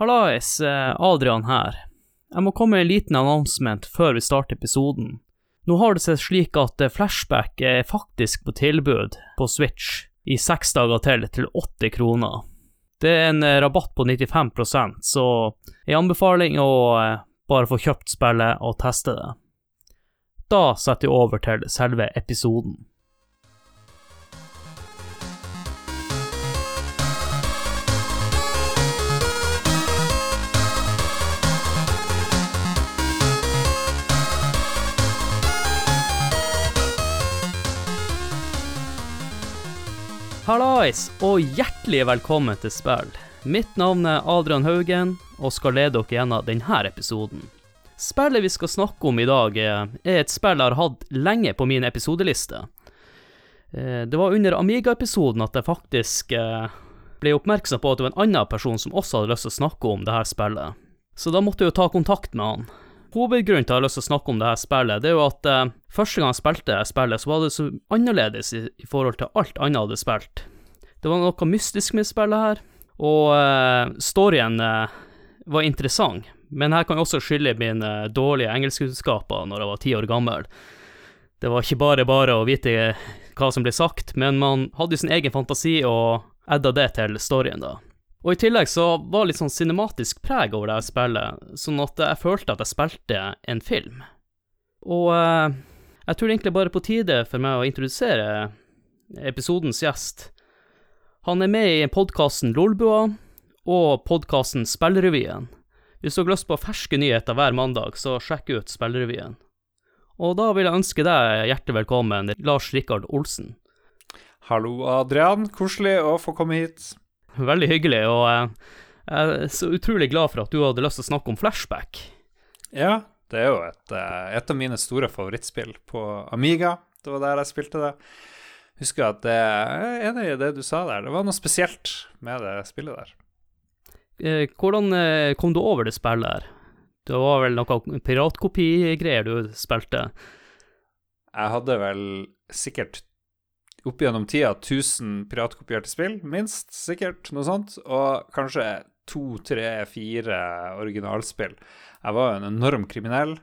Hallais, eh, Adrian her. Jeg må komme med en liten announcement før vi starter episoden. Nå har det seg slik at eh, Flashback er faktisk på tilbud på Switch i seks dager til til 80 kroner. Det er en eh, rabatt på 95% så en anbefaling å bare få kjøpt spillet og teste det. Da setter jeg over til selve episoden. Hallais, og hjertelig velkommen til spill. Mitt navn er Adrian Haugen, og skal lede dere gjennom denne episoden. Spillet vi skal snakke om i dag, er et spill jeg har hatt lenge på min episodeliste. Eh, det var under Amiga-episoden at jeg faktisk eh, ble oppmerksom på at det var en annen person som også hadde lyst til å snakke om dette spillet. Så da måtte jeg jo ta kontakt med han. Hovedgrunnen til at jeg har lyst til å snakke om det her spillet, det er jo at eh, første gang jeg spilte spillet, så var det så annerledes i, i forhold til alt annet jeg hadde spilt. Det var noe mystisk med spillet her, og eh, storyen eh, var interessant. Men her kan jeg også skylde mine dårlige engelskkunnskaper når jeg var ti år gammel. Det var ikke bare bare å vite hva som ble sagt, men man hadde sin egen fantasi og edda det til storyen, da. Og i tillegg så var det litt sånn cinematisk preg over det her spillet, sånn at jeg følte at jeg spilte en film. Og eh, jeg tror det egentlig bare på tide for meg å introdusere episodens gjest. Han er med i podkasten Lolbua og podkasten Spillrevyen. Hvis du har lyst på ferske nyheter hver mandag, så sjekk ut Spillrevyen. Og da vil jeg ønske deg hjertelig velkommen, Lars Rikard Olsen. Hallo, Adrian. Koselig å få komme hit. Veldig hyggelig, og jeg er så utrolig glad for at du hadde lyst til å snakke om flashback. Ja, det er jo et, eh, et av mine store favorittspill på Amiga. Det var der jeg spilte det. Husker at det, er enig i det du sa der. Det var noe spesielt med det spillet der. Eh, hvordan eh, kom du over det spillet her? Det var vel noe piratkopigreier du spilte? Jeg hadde vel sikkert opp gjennom tida 1000 piratkopierte spill, minst, sikkert, noe sånt, og kanskje to, tre, fire originalspill. Jeg var jo en enorm kriminell.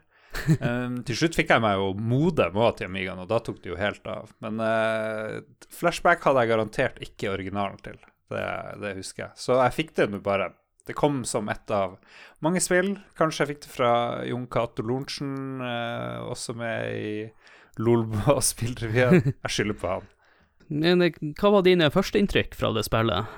um, til slutt fikk jeg meg jo modem òg til Amigaen, og da tok det jo helt av. Men uh, Flashback hadde jeg garantert ikke originalen til, det, det husker jeg. Så jeg fikk det nå bare. Det kom som et av mange spill. Kanskje jeg fikk det fra Jon Cato Lorentzen, uh, også med i Lolbo og spillrevyen. Jeg skylder på han. Men eh, hva var dine førsteinntrykk fra det spillet?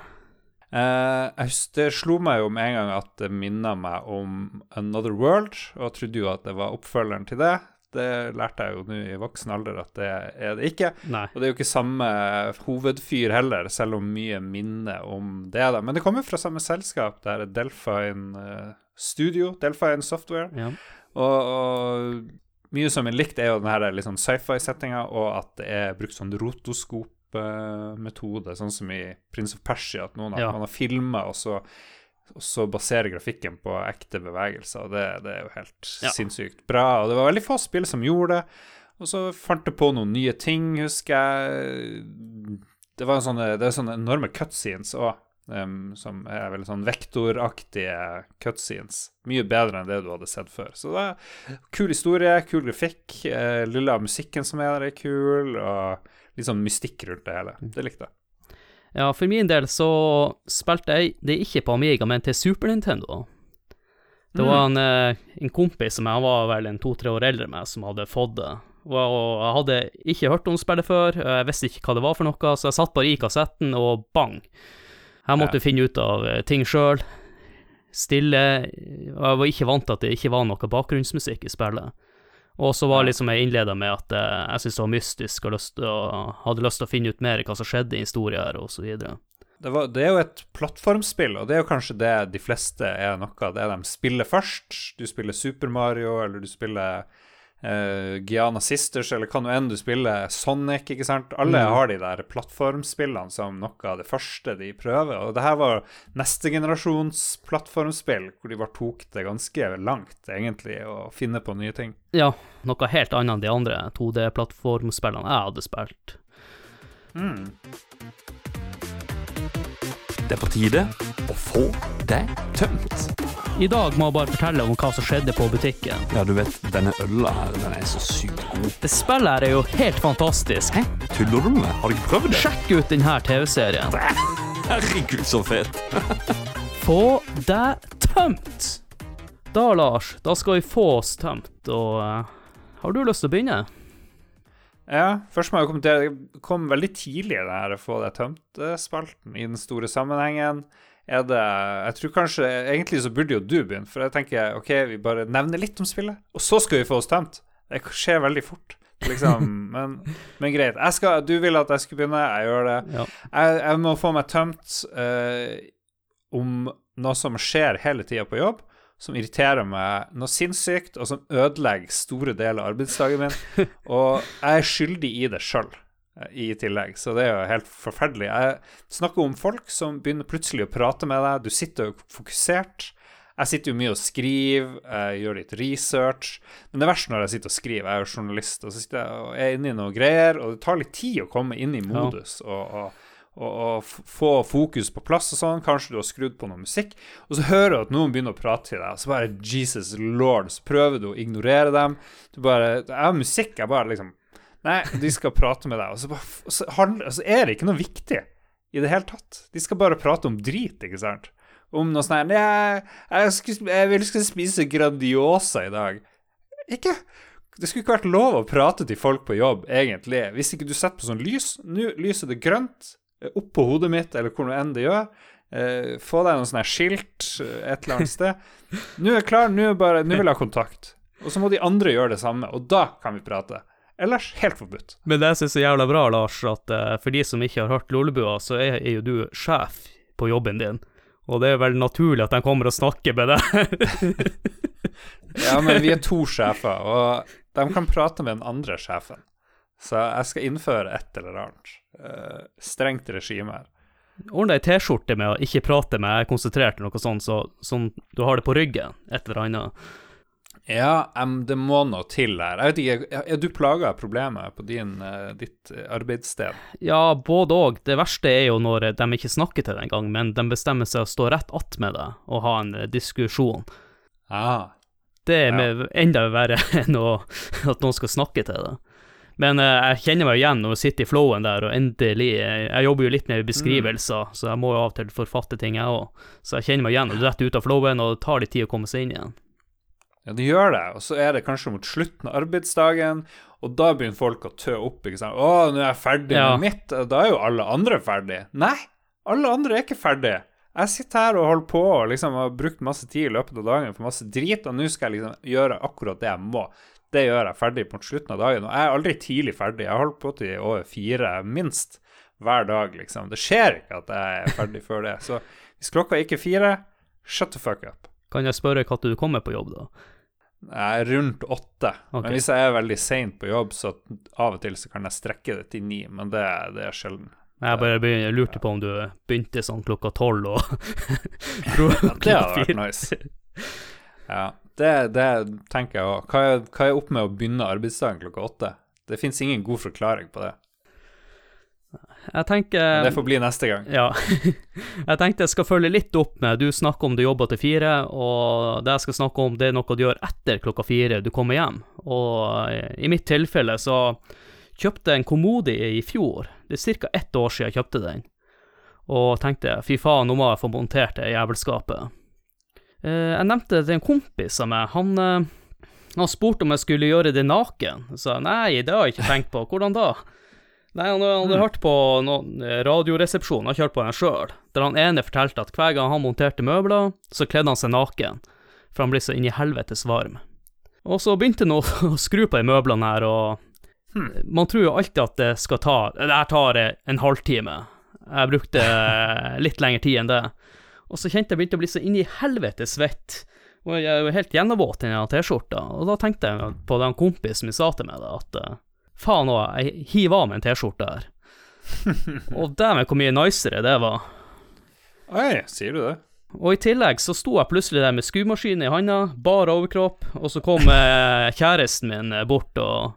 Uh, det slo meg jo med en gang at det minna meg om Another World, og jeg trodde jo at det var oppfølgeren til det. Det lærte jeg jo nå i voksen alder at det er det ikke. Nei. Og det er jo ikke samme hovedfyr heller, selv om mye minner om det. da. Men det kommer fra samme selskap, det er Delphine uh, Studio, Delphine Software. Ja. Og, og mye som er likt, er jo denne liksom sci-fi-settinga, og at det er brukt sånn rotoskop metode, sånn som i Prince of Persia, at noen ja. man har filma, og, og, så baserer grafikken på ekte bevegelser. Det, det er jo helt ja. sinnssykt bra. Og det var veldig få spill som gjorde det. Og så fant jeg på noen nye ting, husker jeg. Det var sånne, det er sånne enorme cutscenes òg. Um, som er veldig sånn vektoraktige cutscenes. Mye bedre enn det du hadde sett før. Så det er kul historie, kul grafikk. Uh, lille musikken som er der, er kul. Og litt sånn mystikk rundt det hele. Det likte jeg. Ja, for min del så spilte jeg det ikke på Amiga, men til Super Nintendo. Det var mm. en, eh, en kompis som jeg var vel en to-tre år eldre med, som hadde fått det. Og jeg hadde ikke hørt om spillet før, jeg visste ikke hva det var for noe, så jeg satt bare i kassetten, og bang. Jeg måtte ja. finne ut av eh, ting sjøl. Stille. Og jeg var ikke vant til at det ikke var noe bakgrunnsmusikk i spillet. Og så var liksom jeg innleda med at eh, jeg syntes det var mystisk og lyst, og hadde lyst til å finne ut mer hva som skjedde i historien her, og så videre. Det, var, det, er jo et plattformspill, og det er jo kanskje det de fleste er noe av det de spiller først. Du spiller Super Mario, eller du spiller uh, Giana Sisters, eller hva nå enn du spiller, Sonic, ikke sant. Alle mm. har de der plattformspillene som noe av det første de prøver. Og det her var neste generasjons plattformspill, hvor de bare tok det ganske langt, egentlig, å finne på nye ting. Ja, noe helt annet enn de andre 2D-plattformspillene jeg hadde spilt. Mm. Det er på tide å få det tømt. I dag må jeg bare fortelle om hva som skjedde på butikken. Ja, du vet, denne øla her, den er så sykt god. Det spillet her er jo helt fantastisk. Hæ? Tuller du med? Har du ikke prøvd det? Sjekk ut denne TV-serien. Herregud, så fet. få deg tømt. Da, Lars, da skal vi få oss tømt, og uh, har du lyst til å begynne? Ja, først må jeg kommentere Det kom veldig tidlig, det her å få det tømt-spalten i den store sammenhengen. Er det Jeg tror kanskje Egentlig så burde jo du begynne, for jeg tenker OK, vi bare nevner litt om spillet, og så skal vi få oss tømt. Det skjer veldig fort. Liksom. Men, men greit. Skal, du vil at jeg skal begynne, jeg gjør det. Ja. Jeg, jeg, må få meg tømt uh, om noe som skjer hele tida på jobb som irriterer meg noe sinnssykt, og som ødelegger store deler av arbeidsdagen min. Og jeg er skyldig i det sjøl, i tillegg, så det er jo helt forferdelig. Jeg snakker om folk som begynner plutselig å prate med deg, du sitter jo fokusert. Jeg sitter jo mye og skriver, jeg gjør litt research. Men det er verst når jeg sitter og skriver, jeg er jo journalist, og så sitter jeg og er inne i noe greier, og det tar litt tid å komme inn i modus. og, og og, og få fokus på plass og sånn. Kanskje du har skrudd på noe musikk, og så hører du at noen begynner å prate til deg, og så bare Jesus lord, så prøver du å ignorere dem. Du bare Jeg har musikk, jeg bare liksom Nei, de skal prate med deg, og så, og så, handler, og så er det ikke noe viktig i det hele tatt. De skal bare prate om drit, ikke sant? Om noe sånt jeg, jeg, jeg vil skal spise Grandiosa i dag. Ikke det skulle ikke vært lov å prate til folk på jobb, egentlig. Hvis ikke du setter på sånn lys Nå lyser det grønt. opp oppå hodet mitt, eller hvor nå enn det gjør. Eh, få deg noe sånn her skilt eh, et eller annet sted. Nå er jeg klar, nå vil jeg ha kontakt. Og så må de andre gjøre det samme, og da kan vi prate. Ellers helt forbudt. Men det jeg syns er jævla bra, Lars, at uh, for de som ikke har hørt Lollebua, så er, er, jo du sjef på jobben din. Og det er vel naturlig at de kommer og snakker med deg. ja, men vi er to sjefer, og de kan prate med den andre sjefen. Så jeg skal innføre et eller annet uh, strengt regime her. Ordne ei T-skjorte med å ikke prate med jeg er konsentrert, eller noe sånt, så sånn du har det på ryggen, et eller annet. Ja, um, det må noe til her. Jeg vet ikke, Er du plaga av problemet på din, uh, ditt arbeidssted? Ja, både òg. Det verste er jo når de ikke snakker til deg engang, men de bestemmer seg å stå rett attmed deg og ha en diskusjon. Ah, det er ja. enda verre enn å, at noen skal snakke til deg. Men uh, jeg kjenner meg igjen når jeg sitter i flowen der, og endelig Jeg, jeg jobber jo litt med beskrivelser, mm. så jeg må jo av og til forfatte ting, jeg òg. Så jeg kjenner meg igjen og rett ut av flowen, og det tar litt tid å komme seg inn igjen. Ja, det gjør det, og så er det kanskje mot slutten av arbeidsdagen, og da begynner folk å tø opp. ikke sant? 'Å, nå er jeg ferdig ja. med mitt.' Da er jo alle andre ferdig. Nei, alle andre er ikke ferdig. Jeg sitter her og holder på og liksom har brukt masse tid i løpet av dagen for masse drit, og nå skal jeg liksom gjøre akkurat det jeg må. Det gjør jeg ferdig på slutten av dagen. Og jeg er aldri tidlig ferdig. Jeg holder på til over fire, minst, hver dag, liksom. Det skjer ikke at jeg er ferdig før det. Så hvis klokka ikke er fire, shut the fuck up. Kan jeg spørre når du kommer på jobb, da? Jeg er rundt åtte. Okay. Men hvis jeg er veldig seint på jobb, så av og til så kan jeg strekke det til ni, men det, det er sjelden. Jeg bare begynner, lurte på om du begynte sånn klokka tolv og ja, Det hadde vært nice. Ja. Det, det tenker jeg òg. Hva, hva, er opp med å begynne arbeidsdagen klokka åtte? Det fins ingen god forklaring på det. Jeg tenker Det får bli neste gang. Ja. jeg tenkte jeg skal følge litt opp med Du snakker om du jobber til fire, og det jeg skal snakke om, det er noe du gjør etter klokka fire du kommer hjem. Og i mitt tilfelle så kjøpte jeg en Komodi i fjor. Det er ca. ett år siden jeg kjøpte den. Og tenkte fy faen, nå må jeg få montert det jævelskapet. Eh, jeg nevnte det til en kompis av meg. Han, eh, han spurte om jeg skulle gjøre det naken. Jeg nei, det har jeg ikke tenkt på. Hvordan da? Nei, han hadde mm. hørt på noen eh, radioresepsjon, han kjørte på den sjøl, der han ene fortalte at hver gang han monterte møbler, så kledde han seg naken, for han ble så inn i helvetes varm. Og så begynte han å skru på de møblene her, og hmm. man tror jo alltid at det skal ta Det her tar en halvtime. Jeg brukte litt lengre tid enn det. Og så kjente jeg begynte å bli så inn i helvete svett. Og jeg var helt gjennomvåt i den T-skjorta. Og da tenkte jeg på den kompisen min sa til meg da, at faen òg, jeg hiver av meg en T-skjorte her. og dæven hvor mye nicere det var. Oi, sier du det? Og i tillegg så sto jeg plutselig der med skumaskin i handa, bar overkropp, og så kom eh, kjæresten min eh, bort, og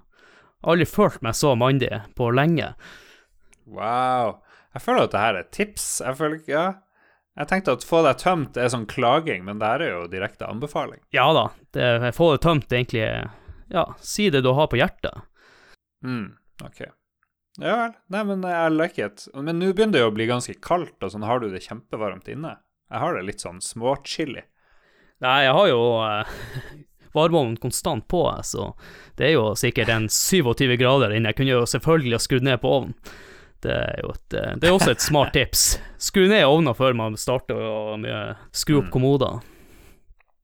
aldri følt meg så mandig på lenge. Wow. Jeg føler at det her er tips. Jeg føler ikke Ja. Jeg tenkte at få deg tømt er sånn klaging, men det her er jo direkte anbefaling. Ja da, det, få det tømt egentlig Ja, si det du har på hjertet. Mm, ok. Ja vel. Nei, men jeg liker it. Men nå begynner det jo å bli ganske kaldt, og sånn har du det kjempevarmt inne. Jeg har det litt sånn småchilly. Nei, jeg har jo eh, varmeovnen konstant på, så det er jo sikkert en 27 grader inne. Jeg kunne jo selvfølgelig ha skrudd ned på ovnen. Det er jo et, eh, det er også et smart tips. Skru ned ovnen før man starter å skru opp mm. kommoder.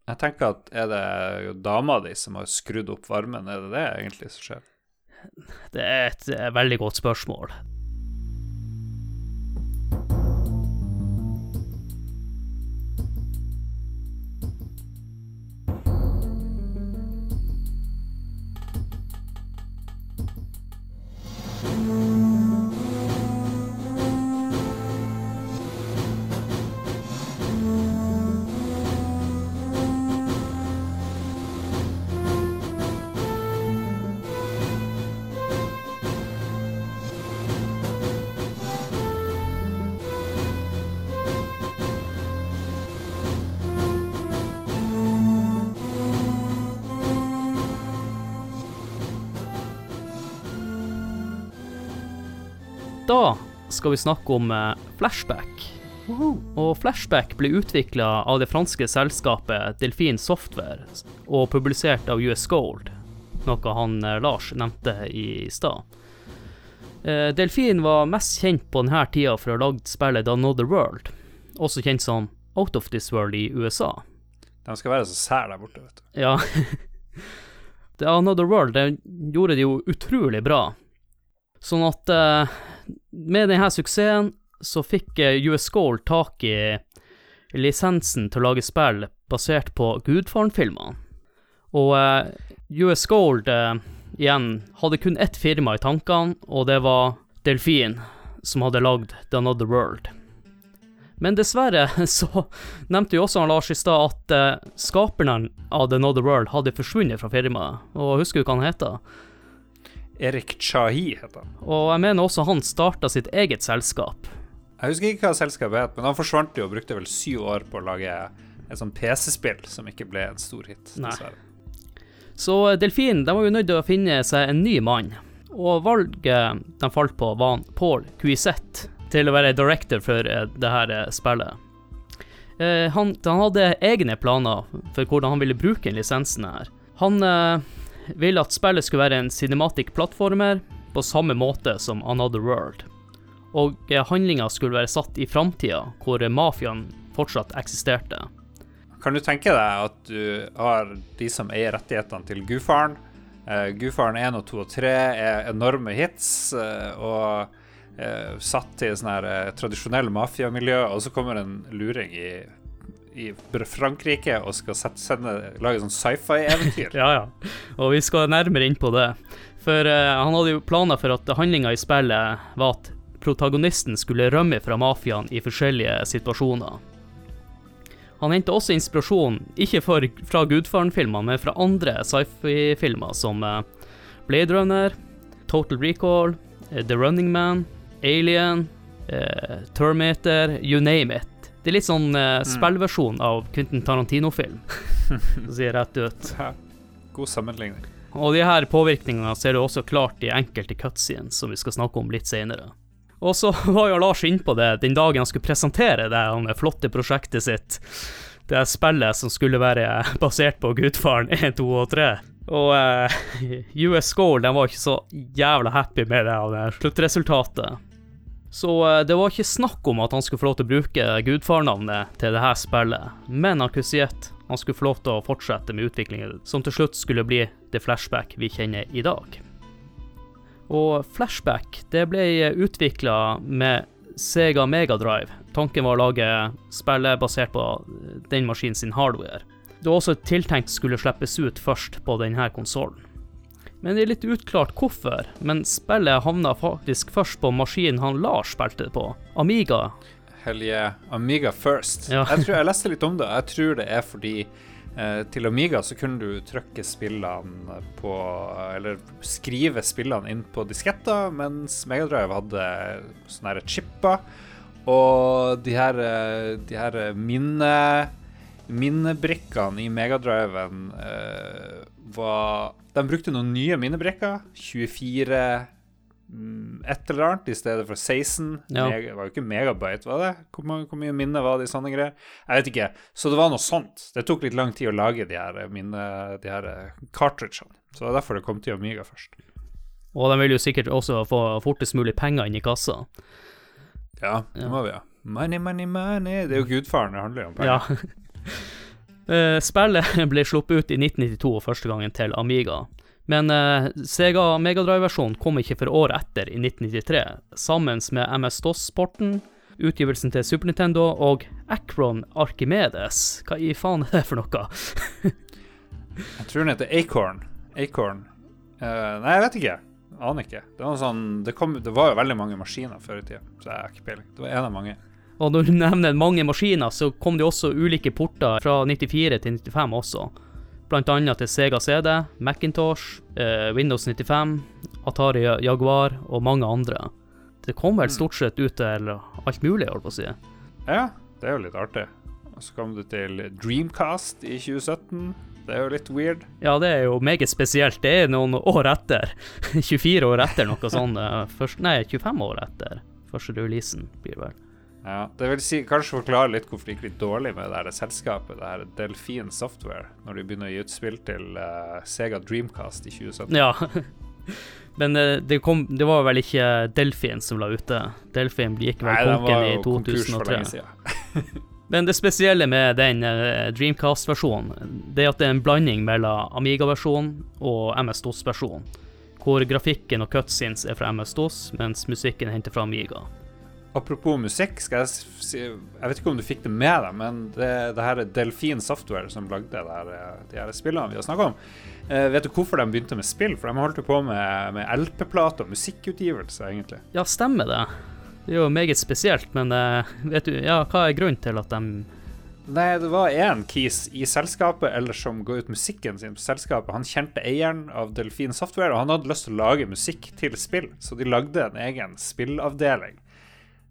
Jeg tenker at er det dama di som har skrudd opp varmen, er det det egentlig som skjer? Det er et veldig godt spørsmål. Skal vi snakke om eh, flashback. Og Flashback ble utvikla av det franske selskapet Delfin Software og publisert av US Gold, noe han eh, Lars nevnte i stad. Eh, Delfin var mest kjent på denne tida for å ha lagd spillet The Another World, også kjent som Out of This World i USA. De skal være så sære der borte, vet du. Ja. The Another World det gjorde det jo utrolig bra. Sånn at med denne suksessen så fikk eh, US Gold tak i lisensen til å lage spill basert på Gudfaren-filmene. Og uh, eh, US Gold uh, igjen hadde kun ett firma i tankene, og det var Delfin, som hadde lagd The Another World. Men dessverre så nevnte jo også han Lars i stad at uh, skaperen av The Another World hadde forsvunnet fra firmaet. Og husker du hva han heter? Erik Chahi heter han. Og jeg mener også han starta sitt eget selskap. Jeg husker ikke hva selskapet het, men han forsvant jo og brukte vel syv år på å lage et sånt PC-spill som ikke ble en stor hit, dessverre. Så eh, Delfin de var jo nødt til å finne seg en ny mann, og valget de falt på, var Paul Cuisette til å være director for eh, det her eh, spillet. Han, han, hadde egne planer for hvordan han ville bruke lisensen her. Han ville at spillet skulle være en cinematic plattformer på samme måte som Another World. Og eh, handlinga skulle være satt i framtida, hvor mafiaen fortsatt eksisterte. Kan du tenke deg at du har de som eier rettighetene til Gudfaren? Uh, Gudfaren 1 og 2 og 3 er enorme hits uh, og uh, satt i sånn her uh, tradisjonell mafiamiljø, og så kommer en luring i i Frankrike og skal sette, sende, lage sånn sci-fi-eventyr. ja, ja. Og vi skal nærmere inn på det. For uh, han hadde jo planer for at handlinga i spillet var at protagonisten skulle rømme fra mafiaen i forskjellige situasjoner. Han henta også inspirasjon, ikke for, fra Gudfaren-filmer, men fra andre sci-fi-filmer som uh, Blade Runner, Total Recall, uh, The Running Man, Alien, Terminator, you name it. Det er litt sånn uh, spillversjon av Quentin Tarantino-film, for sier si rett ut. Ja, god sammenligning. Og de her påvirkningene ser du også klart i enkelte cutscenes, som vi skal snakke om litt senere. Og så var jo Lars innpå det den dagen han skulle presentere det flotte prosjektet sitt. Det spillet som skulle være basert på Gudfaren 1, 2 og 3. Og uh, US Goal den var ikke så jævla happy med det, av det sluttresultatet. Så eh, det var ikke snakk om at han skulle få lov til å bruke gudfarnavnet til dette spillet, men han Kusiet han skulle få lov til å fortsette med utviklingen, som til slutt skulle bli det flashback vi kjenner i dag. Og flashback det ble utvikla med Sega Megadrive. Tanken var å lage spillet basert på den maskinen sin hardware. Det var også tiltenkt skulle slippes ut først på denne konsollen. Men det er litt utklart hvorfor. Men spillet havna faktisk først på maskinen han Lars spilte på, Amiga. Hell yeah. Amiga first. Ja. jeg, tror, jeg leste litt om det. Jeg tror det er fordi eh, til Amiga så kunne du trykke spillene på Eller skrive spillene inn på disketter, mens Megadrive hadde sånne her chipper. Og de her, eh, de her minne, minnebrikkene i megadriven eh, var De brukte noen nye minnebrikker. 24 mm, et eller annet i stedet for 16. Ja. Det var jo ikke megabyte, var det? Hvor, mange, hvor mye minne var det i sånne greier? Jeg vet ikke. Så det var noe sånt. Det tok litt lang tid å lage de her, mine, de her cartridgene. Så det var derfor det kom til Amiga først. Og de vil jo sikkert også få fortest mulig penger inn i kassa. Ja, det må vi ha. Money, money, money. Det er jo gudfaren det handler om. Ja. uh, spillet ble sluppet ut i 1992 første gangen til Amiga. Men uh, Sega Megadrive-versjonen kom ikke for året etter, i 1993, sammen med MS-DOS-sporten, utgivelsen til Super Nintendo og Acron Archimedes. Hva i faen er det for noe? jeg tror den heter Acorn. Acorn. Uh, nei, jeg vet ikke. Aner ikke. Det var, sånn, det, kom, det var, jo veldig mange maskiner før i tida, så jeg har ikke peiling. Det var en av mange. Og når du nevner mange maskiner, så kom det også ulike porter fra 94 til 95 også. Blant annet til Sega CD, Macintosh, eh, Windows 95, Atari Jaguar og mange andre. Det kom vel mm. stort sett ut til alt mulig, holdt på å si. Ja, det er jo litt artig. Og så kom du til Dreamcast i 2017. Det er jo litt weird. Ja, det er jo meget spesielt. Det er noen år etter. 24 år etter, noe sånt. Først, nei, 25 år etter første releasen, blir det vel. Ja, det vil si, kanskje forklare litt hvorfor det gikk litt dårlig med det her selskapet, det her Delfin Software, når de begynner å gi ut spill til uh, Sega Dreamcast i 2017. Ja. Men uh, det, kom, det, var vel ikke Delfin som la ute. Delfin gikk vel konken i 2003. Nei, den var jo konkurs for lenge siden. Men det spesielle med den uh, Dreamcast-versjonen, det er at det er en blanding mellom Amiga-versjonen og MS-DOS-versjonen. Hvor grafikken og cutscenes er fra MS-DOS, mens musikken er hentet fra Amiga. Apropos musikk, skal jeg si Jeg vet ikke om du fikk det med deg, men det, det her er Delfin Software som lagde det her, eh, de her spillene vi har snakka om. Eh, vet du hvorfor de begynte med spill? For de holdt jo på med, med LP-plater og musikkutgivelse, egentlig. Ja, stemmer det. Det er jo meget spesielt, men eh, vet du, ja, hva er grunnen til at de Nei, det var én kis i selskapet eller som ga ut musikken sin på selskapet. Han kjente eieren av Delfin Software, og han hadde lyst til å lage musikk til spill, så de lagde en egen spillavdeling.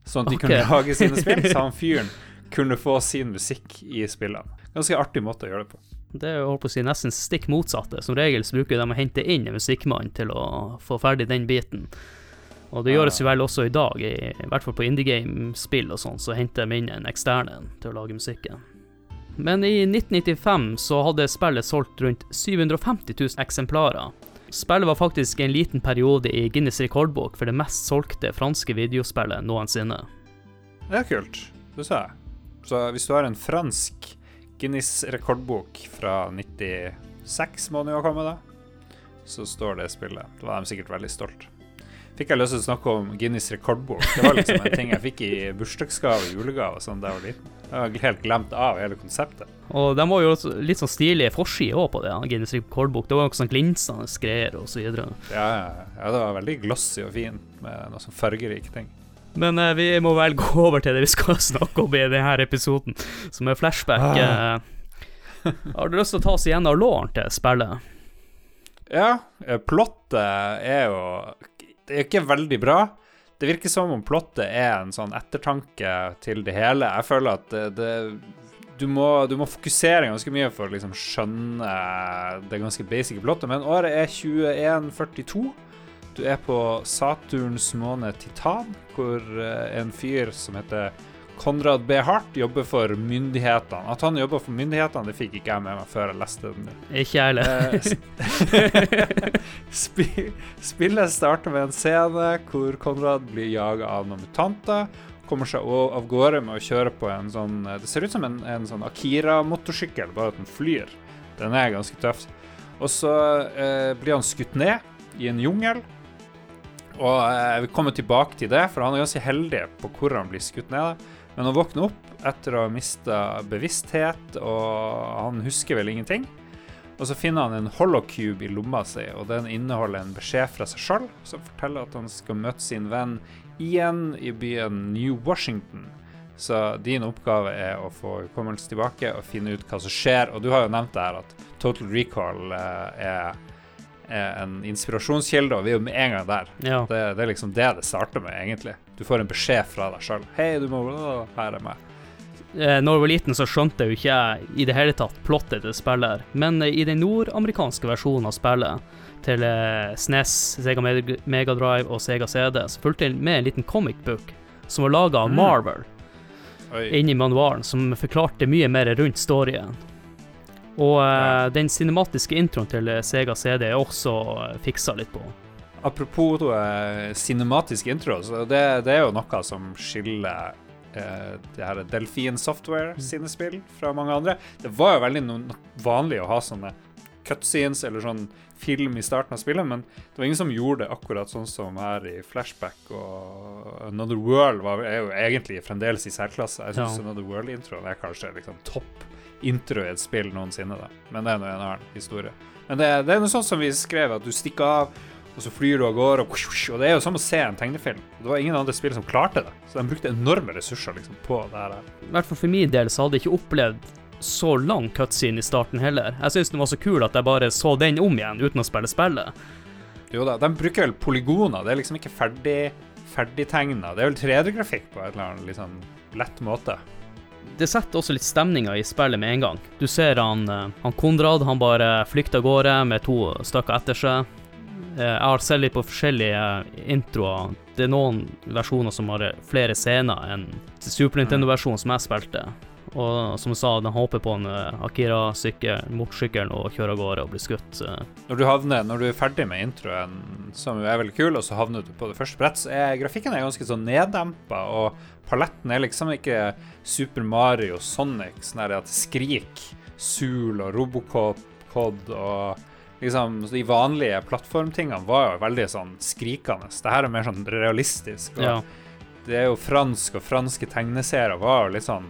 Sånn at de okay. kunne lage sine spill, så han fyren kunne få sin musikk i spillene. Ganske artig måte å gjøre det på. Det er holdt på å si nesten stikk motsatte. Som regel så bruker de å hente inn en musikkmann til å få ferdig den biten. Og det gjøres jo vel også i dag, i, i hvert fall på indie game-spill og sånn, så henter de inn en eksterne til å lage musikken. Men i 1995 så hadde spillet solgt rundt 750 000 eksemplarer. Spillet var faktisk en liten periode i Guinness rekordbok for det mest solgte franske videospillet noensinne. Det er kult. Det sa jeg. Så hvis du har en fransk Guinness rekordbok fra 96, må den jo ha kommet, da, så står det spillet. Da var de sikkert veldig stolt fikk jeg lyst til å snakke om Guinness rekordbok. Det var liksom en ting jeg fikk i bursdagsgave og julegave sånn da jeg var liten. Jeg har helt glemt av hele konseptet. Og de var jo litt sånn stilige forsider òg på det, Guinness rekordbok. Det var jo sånn glinsende greier og så videre. Ja, ja, det var veldig glossy og fint med noe sånn fargerike ting. Men eh, vi må vel gå over til det vi skal snakke om i denne episoden, som er flashback. Ah. Eh, har du lyst til å ta oss igjen av låren til spillet? Ja, eh, plottet er jo det er ikke veldig bra. Det virker som om plottet er en sånn ettertanke til det hele. Jeg føler at det, det du, må, du, må, fokusere ganske mye for å liksom skjønne det ganske basic plottet. Men året er 2142. Du er på Saturns måne Titan, hvor eh, en fyr som heter Konrad B. Hart jobber for myndighetene. At han jobber for myndighetene, det fikk ikke jeg med meg før jeg leste den. Ikke jeg heller. Eh, spillet starter med en scene hvor Konrad blir jaga av noen mutanter. Kommer seg av gårde med å kjøre på en sånn Det ser ut som en, en sånn Akira-motorsykkel, bare at den flyr. Den er ganske tøff. Og så eh, blir han skutt ned i en jungel. Og eh, jeg vil komme tilbake til det, for han er ganske heldig på hvor han blir skutt ned. Men han våkner opp etter å ha mista bevissthet, og han husker vel ingenting. Og så finner han en holocube i lomma si, og den inneholder en beskjed fra seg sjøl som forteller at han skal møte sin venn igjen i byen New Washington. Så din oppgave er å få hukommelsen tilbake og finne ut hva som skjer. Og du har jo nevnt det her at Total Recall eh, er er en inspirasjonskilde, og vi er jo med en gang der. Ja. Det, det er liksom det det starter med, egentlig. Du får en beskjed fra deg sjøl. 'Hei, du må Her er meg'. Eh, når jeg var liten, så skjønte jeg jo ikke jeg i det hele tatt plottet til spillet. Men eh, i den nordamerikanske versjonen av spillet, til eh, SNES, Sega Meg- Megadrive og Sega CD, så fulgte jeg med en liten comic book som var laga av Mm. Marvel, mm. inni manualen, som forklarte mye mer rundt storyen. Og eh, Ja. den cinematiske introen til eh, Sega CD er også eh, fiksa litt på. Apropos uh, cinematisk intro, så det, det er jo noe som skiller eh, det her Delfin Software sine spill fra mange andre. Det var jo veldig no vanlig å ha sånne cutscenes eller sånn film i starten av spillet, men det var ingen som gjorde det akkurat sånn som her i Flashback og Another World var, er jo egentlig fremdeles i særklasse. Jeg syns Ja. Another World-introen er kanskje liksom topp intro i et spill noensinne, da. Men det er nå en annen historie. Men det, det er noe sånn som vi skrev, at du stikker av, og så flyr du av gårde, og, og det er jo som å se en tegnefilm. Det var ingen andre spill som klarte det, så de brukte enorme ressurser liksom, på det her. I hvert fall for min del så hadde jeg ikke opplevd så lang cutscene i starten heller. Jeg syns den var så kul at jeg bare så den om igjen uten å spille spillet. Jo da, de bruker vel polygoner, det er liksom ikke ferdig ferdigtegna. Det er vel 3D-grafikk på et eller annet sånn lett måte. Det setter også litt stemninga i spillet med en gang. Du ser han, eh, han Konrad, han bare flykter av gårde med to stykker etter seg. Eh, Jeg har sett litt på forskjellige introer. Det er noen versjoner som har flere scener enn Super Nintendo-versjonen som jeg spilte. Og som jeg sa, de håper på en eh, Akira-sykkel, motorsykkelen, og kjører av gårde og blir skutt. eh. Når du, havner, når du er ferdig med introen, som er veldig kul, og så havner du på det første brett, så er grafikken er ganske sånn neddempa, og paletten er liksom ikke Super Mario, Sonic, sånn at det skriker Sul og Robocop, Cod og liksom De vanlige plattformtingene var jo veldig sånn skrikende. Det her er mer sånn realistisk. Og Ja. Det er jo fransk, og franske tegneserier var jo litt sånn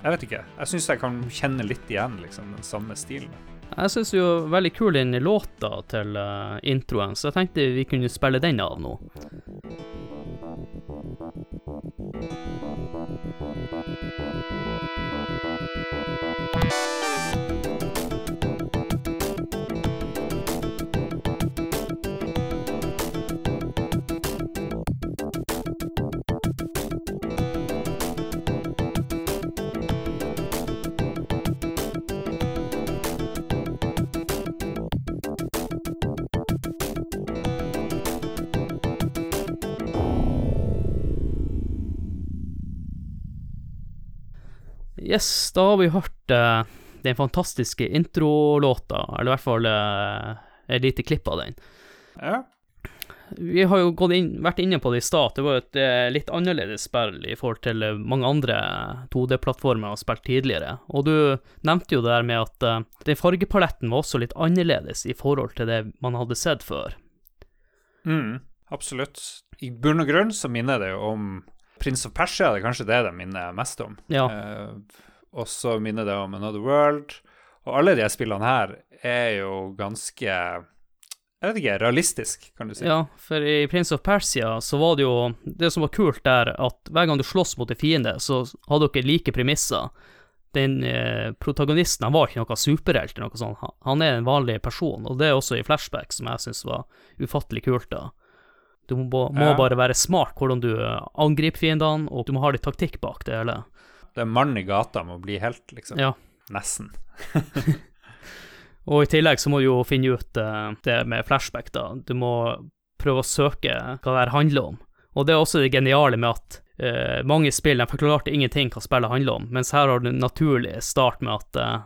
Jeg vet ikke. Jeg syns jeg kan kjenne litt igjen liksom den samme stilen. Jeg syns jo veldig kul den låta til eh, introen, så jeg tenkte vi kunne spille den av nå. Yes, da har vi hørt uh, den fantastiske introlåta, eller i hvert fall uh, et lite klipp av den. Ja. Vi har jo gått inn, vært inne på det i stad, det var jo et eh, litt annerledes spill i forhold til mange andre 2D-plattformer jeg har spilt tidligere. Og du nevnte jo det der med at uh, den fargepaletten var også litt annerledes i forhold til det man hadde sett før. Mm, absolutt. I bunn og grunn så minner det jo om Prince of Persia, det er kanskje det det minner mest om. Ja. Eh, og så minner det om Another World. Og alle de spillene her er jo ganske Jeg vet ikke, realistisk, kan du si. Ja, for i Prince of Persia så var det jo Det som var kult der, at hver gang du slåss mot en fiende, så hadde dere like premisser. Den eh, protagonisten han var ikke noe superhelt eller noe sånt, han, han er en vanlig person, og det er også i flashback, som jeg syns var ufattelig kult, da. Du må, må Ja. bare være smart hvordan du eh, angriper fiendene, og du må ha litt taktikk bak det hele. Det er mann i gata må bli helt, liksom. Ja. Nesten. Og i tillegg så må du jo finne ut eh, det med flashback, da. Du må prøve å søke hva det her handler om. Og det er også det geniale med at uh, mange spill de forklarte ingenting hva spillet handler om, mens her har du en naturlig start med at uh,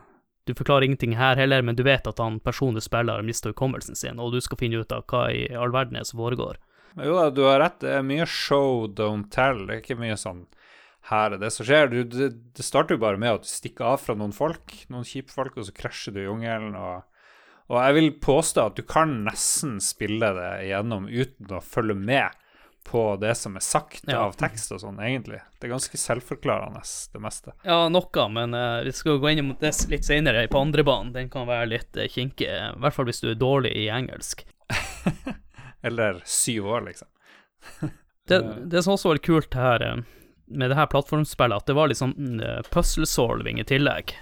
du forklarer ingenting her heller, men du vet at han personen du spiller, har mista hukommelsen sin, og du skal finne ut av hva i all verden er som foregår. Jo da, du har rett. Det er mye show, don't tell. Det er ikke mye sånn her er det som skjer. Du, det, det starter jo bare med at du stikker av fra noen folk, noen kjipe folk, og så krasjer du i jungelen. Og, og jeg vil påstå at du kan nesten spille det igjennom uten å følge med på det som er sagt Ja. av tekst og sånn, egentlig. Det er ganske selvforklarende, det meste. Ja, noe, men uh, vi skal gå inn mot det litt senere på andre banen. Den kan være litt uh, kinkig, i hvert fall hvis du er dårlig i engelsk. Eller syv år, liksom. Det, det som også var litt kult her, eh, med det her plattformspillet, at det var litt sånn uh, puzzle-solving i tillegg.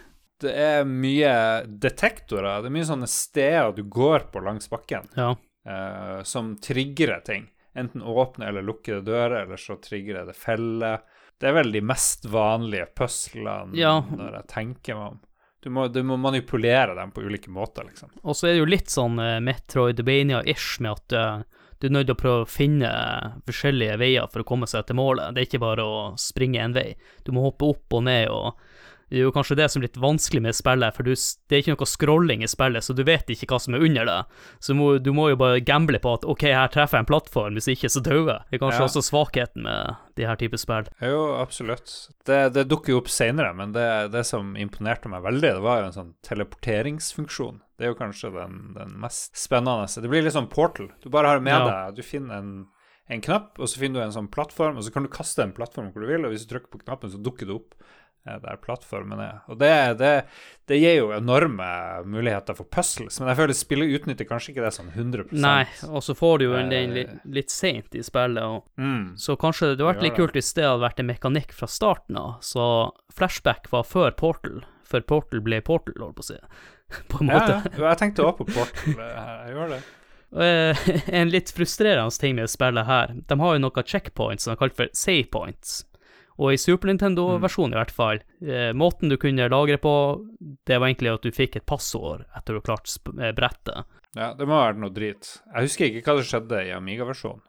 det er mye detektorer. Det er mye sånne steder du går på langs bakken Ja. uh, som trigger ting. Enten åpne eller lukkede dører, eller så trigger det feller. Det er vel de mest vanlige puzzlene Ja. når jeg tenker meg om. Du må, du må manipulere dem på ulike måter, liksom. Og så er det jo litt sånn uh, Metroidvania-ish med at uh, du er nødt til å prøve å finne forskjellige veier for å komme seg til målet. Det er ikke bare å springe en vei. Du må hoppe opp og ned, og det er jo kanskje det som er litt vanskelig med spillet, for du, det er ikke noe scrolling i spillet, så du vet ikke hva som er under deg. Så må, du må jo bare gamble på at OK, her treffer jeg en plattform, hvis ikke så dauer jeg. Det er kanskje Ja. også svakheten med de her typer spill. Jo, absolutt. Det, det dukker jo opp seinere, men det, det som imponerte meg veldig, det var jo en sånn teleporteringsfunksjon. Det er jo kanskje den, den mest spennende. Det blir litt sånn Portal. Du bare har det med Ja. deg. Du finner en, en knapp, og så finner du en sånn plattform, og så kan du kaste en plattform hvor du vil, og hvis du trykker på knappen, så dukker det opp der plattformen er. Og det, det, det gir jo enorme muligheter for puzzles, men jeg føler spillet utnytter kanskje ikke det sånn 100% Nei, og så får du jo en Eh. den litt, litt seint i spillet, og Mm. Så kanskje det hadde vært litt kult hvis det hadde vært en mekanikk fra starten av. Så flashback var før Portal, før Portal ble Portal, holdt på å si. På en måte. ja. Jeg tenkte også på Portal. Jeg, jeg gjør det. Eh, en litt frustrerende ting med spillet her, de har jo noen checkpoints som er kalt for save points. Og i Super Nintendo-versjonen i hvert fall, eh, måten du kunne lagre på, det var egentlig at du fikk et passord etter du klarte eh, brettet. Ja, det må være noe drit. Jeg husker ikke hva det skjedde i Amiga-versjonen.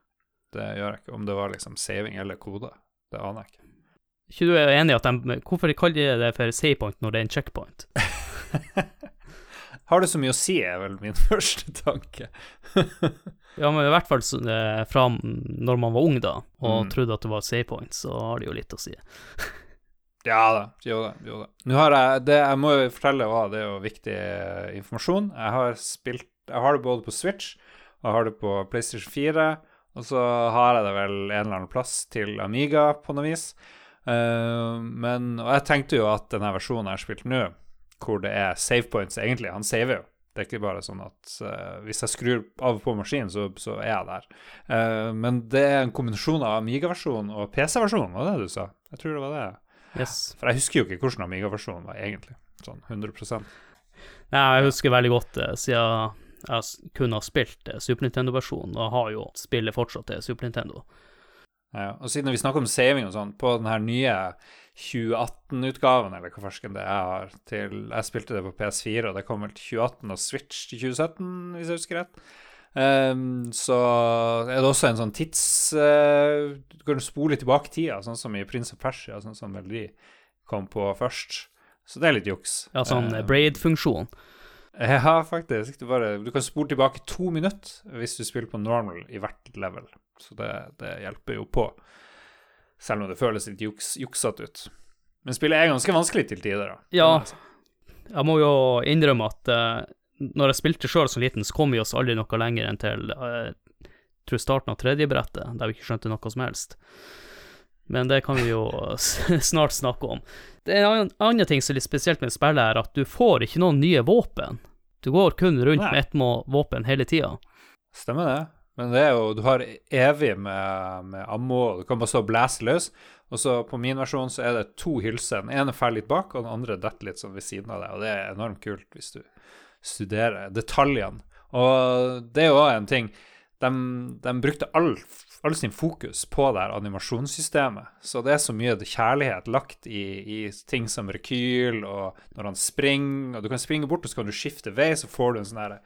Det gjør jeg ikke. Om det var liksom saving eller kode. Det aner jeg ikke. ikke du er enig i at de Hvorfor kaller de det for save point når det er en checkpoint? Har det så mye å si, er vel min første tanke. Ja, men i hvert fall eh, fra når man var ung, da, og Mm. trodde at det var save point, så har det jo litt å si. Ja da, jo da. jo da. Nå har jeg det Jeg må jo fortelle hva det er jo viktig eh, informasjon. Jeg har spilt Jeg har det både på Switch, og jeg har det på PlayStation 4, og så har jeg det vel en eller annen plass til Amiga på noe vis. Uh, men Og jeg tenkte jo at denne versjonen jeg har spilt nå, hvor det er save points egentlig Han saver jo. Det er ikke bare sånn at uh, hvis jeg skrur av på maskinen, så, så er jeg der. Uh, men det er en kombinasjon av Amiga-versjonen og PC-versjonen, var det du sa? Jeg tror det var det. Yes. For jeg husker jo ikke hvordan Amiga-versjonen var egentlig. Sånn 100% Nei, jeg husker veldig godt det, siden jeg kun har spilt eh, Super Nintendo-versjonen, og har jo spillet fortsatt til Super Nintendo. ja, Og siden vi snakker om saving og sånn, på den her nye 2018-utgaven, eller hva farsken det jeg har til Jeg spilte det på PS4, og det kom vel til 2018 og Switch til 2017, hvis jeg husker rett. Um, så er det også en sånn tids... uh, du kan spole tilbake tida, sånn som i Prince of Persia, sånn som de kom på først. Så det er litt juks. Ja, sånn uh, braid-funksjon. Ja, faktisk. Du, bare, du kan spole tilbake to minutter hvis du spiller på normal i hvert level. Så det, det hjelper jo på. Selv om det føles litt juks, juksete ut. Men spillet er ganske vanskelig til tider, da. Ja. jeg må jo innrømme at uh, når jeg spilte sjøl som liten, så kom vi oss aldri noe lenger enn til uh, tror starten av tredje brettet, der vi ikke skjønte noe som helst. Men det kan vi jo snart snakke om. Det er en annen, ting som er litt spesielt med spillet, er at du får ikke noen nye våpen. Du går kun rundt Nei. med ett våpen hele tida. Stemmer det. Men det er jo, du har evig med, med ammo, og du kan bare stå og blæse løs. Og så på min versjon så er det to hylser. Den ene faller litt bak, og den andre detter litt sånn ved siden av deg. Og det er enormt kult hvis du studerer detaljene. Og det er jo òg en ting De, de brukte all, all sin fokus på det her animasjonssystemet. Så det er så mye kjærlighet lagt i, i ting som rekyl, og når han springer Og du kan springe bort, og så kan du skifte vei, så får du en sånn herre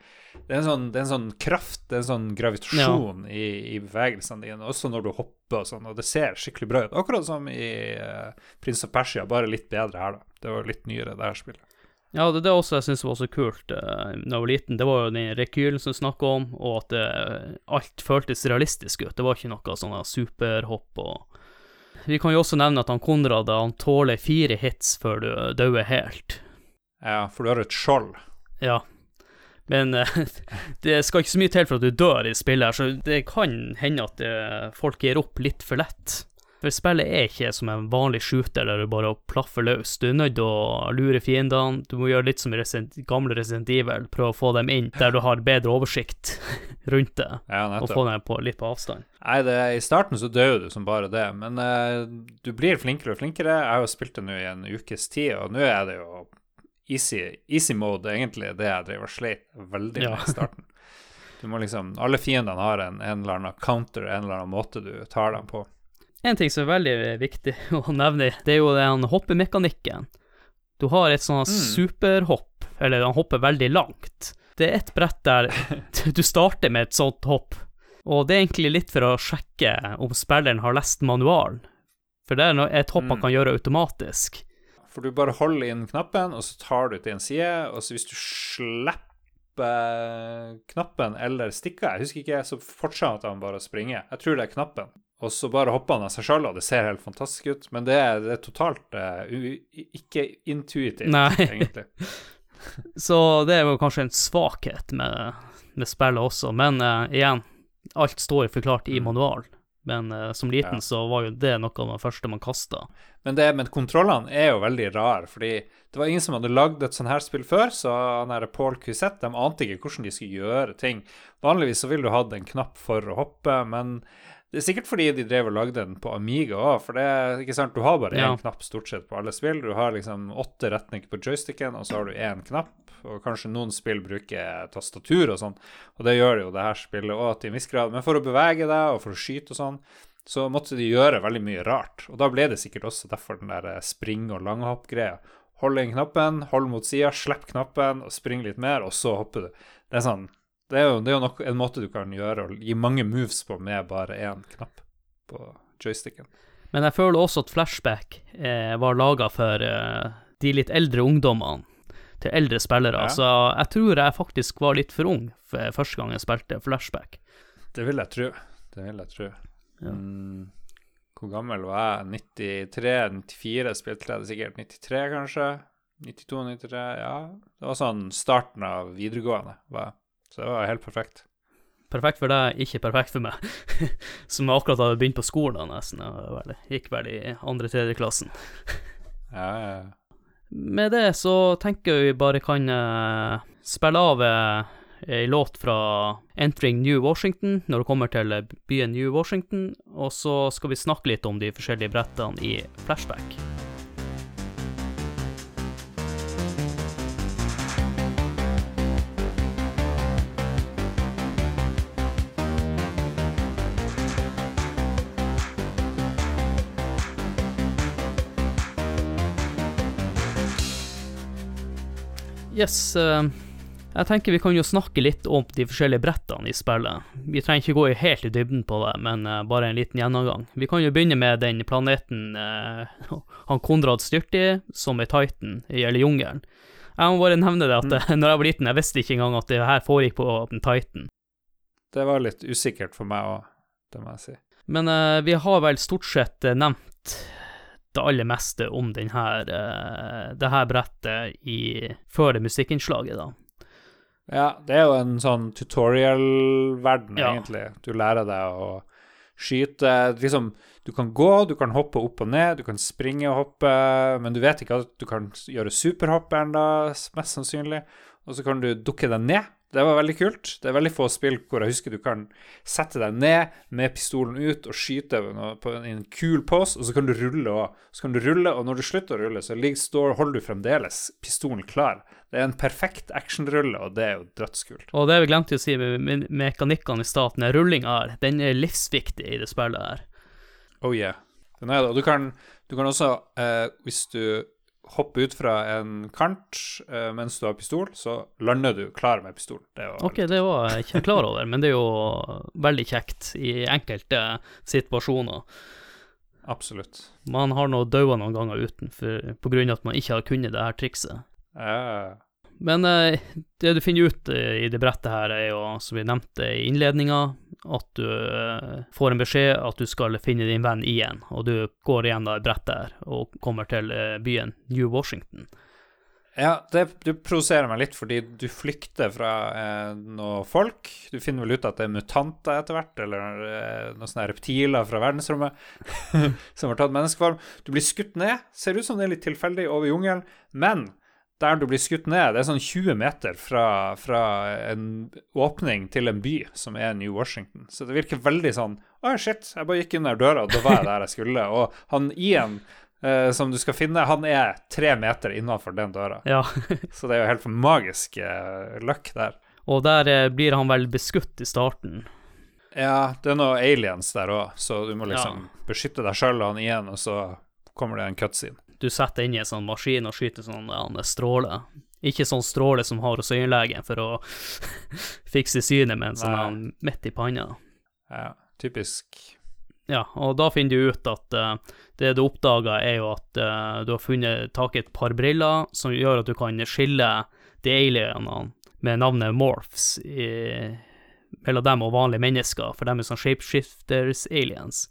det er en sånn, det er en sånn kraft, det er en sånn gravitasjon i, i bevegelsene dine, også når du hopper og sånn, og det ser skikkelig bra ut. Akkurat som i uh, Prins of Persia, bare litt bedre her, da. Det var litt nyere, det her spillet. Ja, det er det også jeg syns var så kult uh, da jeg var liten. Det var jo den rekylen som du snakka om, og at det, alt føltes realistisk ut. Det var ikke noe sånn superhopp og Vi kan jo også nevne at han Konrad han tåler fire hits før du dauer helt. Ja, for du har et skjold. Ja. Men eh, det skal ikke så mye til for at du dør i spillet, her, så det kan hende at folk gir opp litt for lett. For spillet er ikke som en vanlig shooter der du bare plaffer løs. Du er nødt til å lure fiendene, du må gjøre litt som i Resident, gamle Resident Evil, prøve å få dem inn der du har bedre oversikt rundt det, Ja, og få dem på, litt på avstand. Nei, det, i starten så dør du som bare det, men uh, du blir flinkere og flinkere. Jeg har jo spilt det nå i en ukes tid, og nå er det jo easy, easy mode, egentlig, det jeg drev og sleit veldig med i starten. Du må liksom, Alle fiendene har en, en eller annen counter, en eller annen måte du tar dem på. En ting som er veldig viktig å nevne, det er jo den hoppemekanikken. Du har et sånt mm. superhopp, eller han hopper veldig langt. Det er et brett der du starter med et sånt hopp, og det er egentlig litt for å sjekke om spilleren har lest manualen. For det er et hopp man mm. kan gjøre automatisk. For du bare holder inn knappen, og så tar du til en side, og så hvis du slipper knappen eller stikker. jeg husker ikke, så fortsetter han bare å springe. Jeg tror det er knappen. Og så bare hopper han av seg sjøl, og det ser helt fantastisk ut. Men det er, det er totalt uh, ikke intuitivt, Nei. egentlig. så det er jo kanskje en svakhet med, med spillet også. Men uh, igjen, alt står forklart i mm. manualen. Men uh, som liten ja. så var jo det noe av det første man kasta. Men, men kontrollene er jo veldig rare, fordi det var ingen som hadde lagd et sånt her spill før, så han her Paul Cusette de ante ikke hvordan de skulle gjøre ting. Vanligvis så ville du hatt en knapp for å hoppe, men det er sikkert fordi de drev og lagde den på Amiga òg, for det er ikke sant, du har bare én ja. knapp stort sett på alle spill. Du har liksom åtte retninger på joysticken, og så har du én knapp. Og kanskje noen spill bruker tastatur og sånn, og det gjør jo det her spillet òg til en viss grad. Men for å bevege deg og for å skyte og sånn, så måtte de gjøre veldig mye rart. Og da ble det sikkert også derfor den der eh, spring- og langhopp-greia. Hold inn knappen, hold mot sida, slipp knappen og spring litt mer, og så hopper du. Det er sånn det er jo, det er jo nok, en måte du kan gjøre og gi mange moves på med bare én knapp på joysticken. Men jeg føler også at Flashback eh, var laga for eh, de litt eldre ungdommene, til eldre spillere. Ja. Så jeg tror jeg faktisk var litt for ung for første gang jeg spilte Flashback. Det vil jeg tro. Det vil jeg tro. Ja. Mm, hvor gammel var jeg? 93-94 spilte jeg det sikkert. 93, kanskje? 92-93, ja. Det var sånn starten av videregående. var jeg. Så det var helt perfekt. Perfekt for deg, ikke perfekt for meg, som akkurat hadde begynt på skolen da, nesten. Jeg gikk vel i andre-tredje klassen. ja, ja, ja. Med det så tenker vi bare kan uh, spille av uh, ei låt fra Entering New Washington når det kommer til byen New Washington, og så skal vi snakke litt om de forskjellige brettene i flashback. Yes, uh, jeg tenker vi kan jo snakke litt om de forskjellige brettene i spillet. Vi trenger ikke gå helt i dybden på det, men uh, bare en liten gjennomgang. Vi kan jo begynne med den planeten uh, han Konrad styrte i, som er Titan, eller jungelen. Jeg må bare nevne det at mm. når jeg var liten, jeg visste ikke engang at det her foregikk på Titan. Det var litt usikkert for meg òg, det må jeg si. Men vi har vel stort sett nevnt det aller meste om denne, uh, det her brettet i, før det musikkinnslaget, da. Ja, det er jo en sånn tutorial-verden, ja. egentlig. Du lærer deg å skyte Liksom, du kan gå, du kan hoppe opp og ned, du kan springe og hoppe, men du vet ikke at du kan gjøre superhopp ennå, mest sannsynlig. Og så kan du dukke deg ned det var veldig kult. Det er veldig få spill hvor jeg husker du kan sette deg ned med pistolen ut og skyte på en kul pose, og så kan du rulle og Så kan du rulle, og når du slutter å rulle, så står, holder du fremdeles pistolen klar. Det er en perfekt actionrulle, og det er jo dødskult. Og det vi glemte å si med mekanikkene i staten, er rullinga her, den er livsviktig i det spillet her. Oh yeah. Den er det. Og du kan, du kan også, eh, hvis du hopper ut fra en kant uh, mens du har pistol, så lander du klar med pistol. Det ok, det var jeg ikke klar over, men det er jo veldig kjekt i enkelte situasjoner. Absolutt. Man har nå daua noen ganger uten for, på grunn av at man ikke har kunnet det her trikset. Ja. Men uh, det du finner ut uh, i det brettet her, er jo, som vi nevnte i innledninga, at du uh, får en beskjed at du skal finne din venn igjen, og du går igjen da i brettet her og kommer til uh, byen New Washington. Ja, det, du provoserer meg litt, fordi du flykter fra eh, noen folk. Du finner vel ut at det er mutanter etter hvert, eller eh, noen sånne reptiler fra verdensrommet som har tatt menneskeform. Du blir skutt ned. Ser ut som det er litt tilfeldig over jungelen, men der du blir skutt ned. Det er sånn 20 meter fra, fra, en åpning til en by som er New Washington. Så det virker veldig sånn Å, oh, shit, jeg bare gikk inn der døra, og da var jeg der jeg skulle. Og han Ian eh, som du skal finne. Han er tre meter innenfor den døra. Ja. så det er jo helt magisk eh, løkk der. Og der eh, blir han vel beskutt i starten. Ja, det er noe aliens der òg, så du må liksom ja. beskytte deg sjøl og han igjen, og så kommer det en cutscene. Du setter inn i en sånn maskin og skyter sånn ja, stråle. Ikke sånn stråle som har hos øyelegen for å fikse synet med en sånn midt i panna. Ja, typisk. Ja, og da finner du ut at uh, det du oppdager, er jo at uh, du har funnet tak i et par briller som gjør at du kan skille de alienene med navnet Morphs i, mellom dem og vanlige mennesker, for dem er sånn shapeshifters aliens.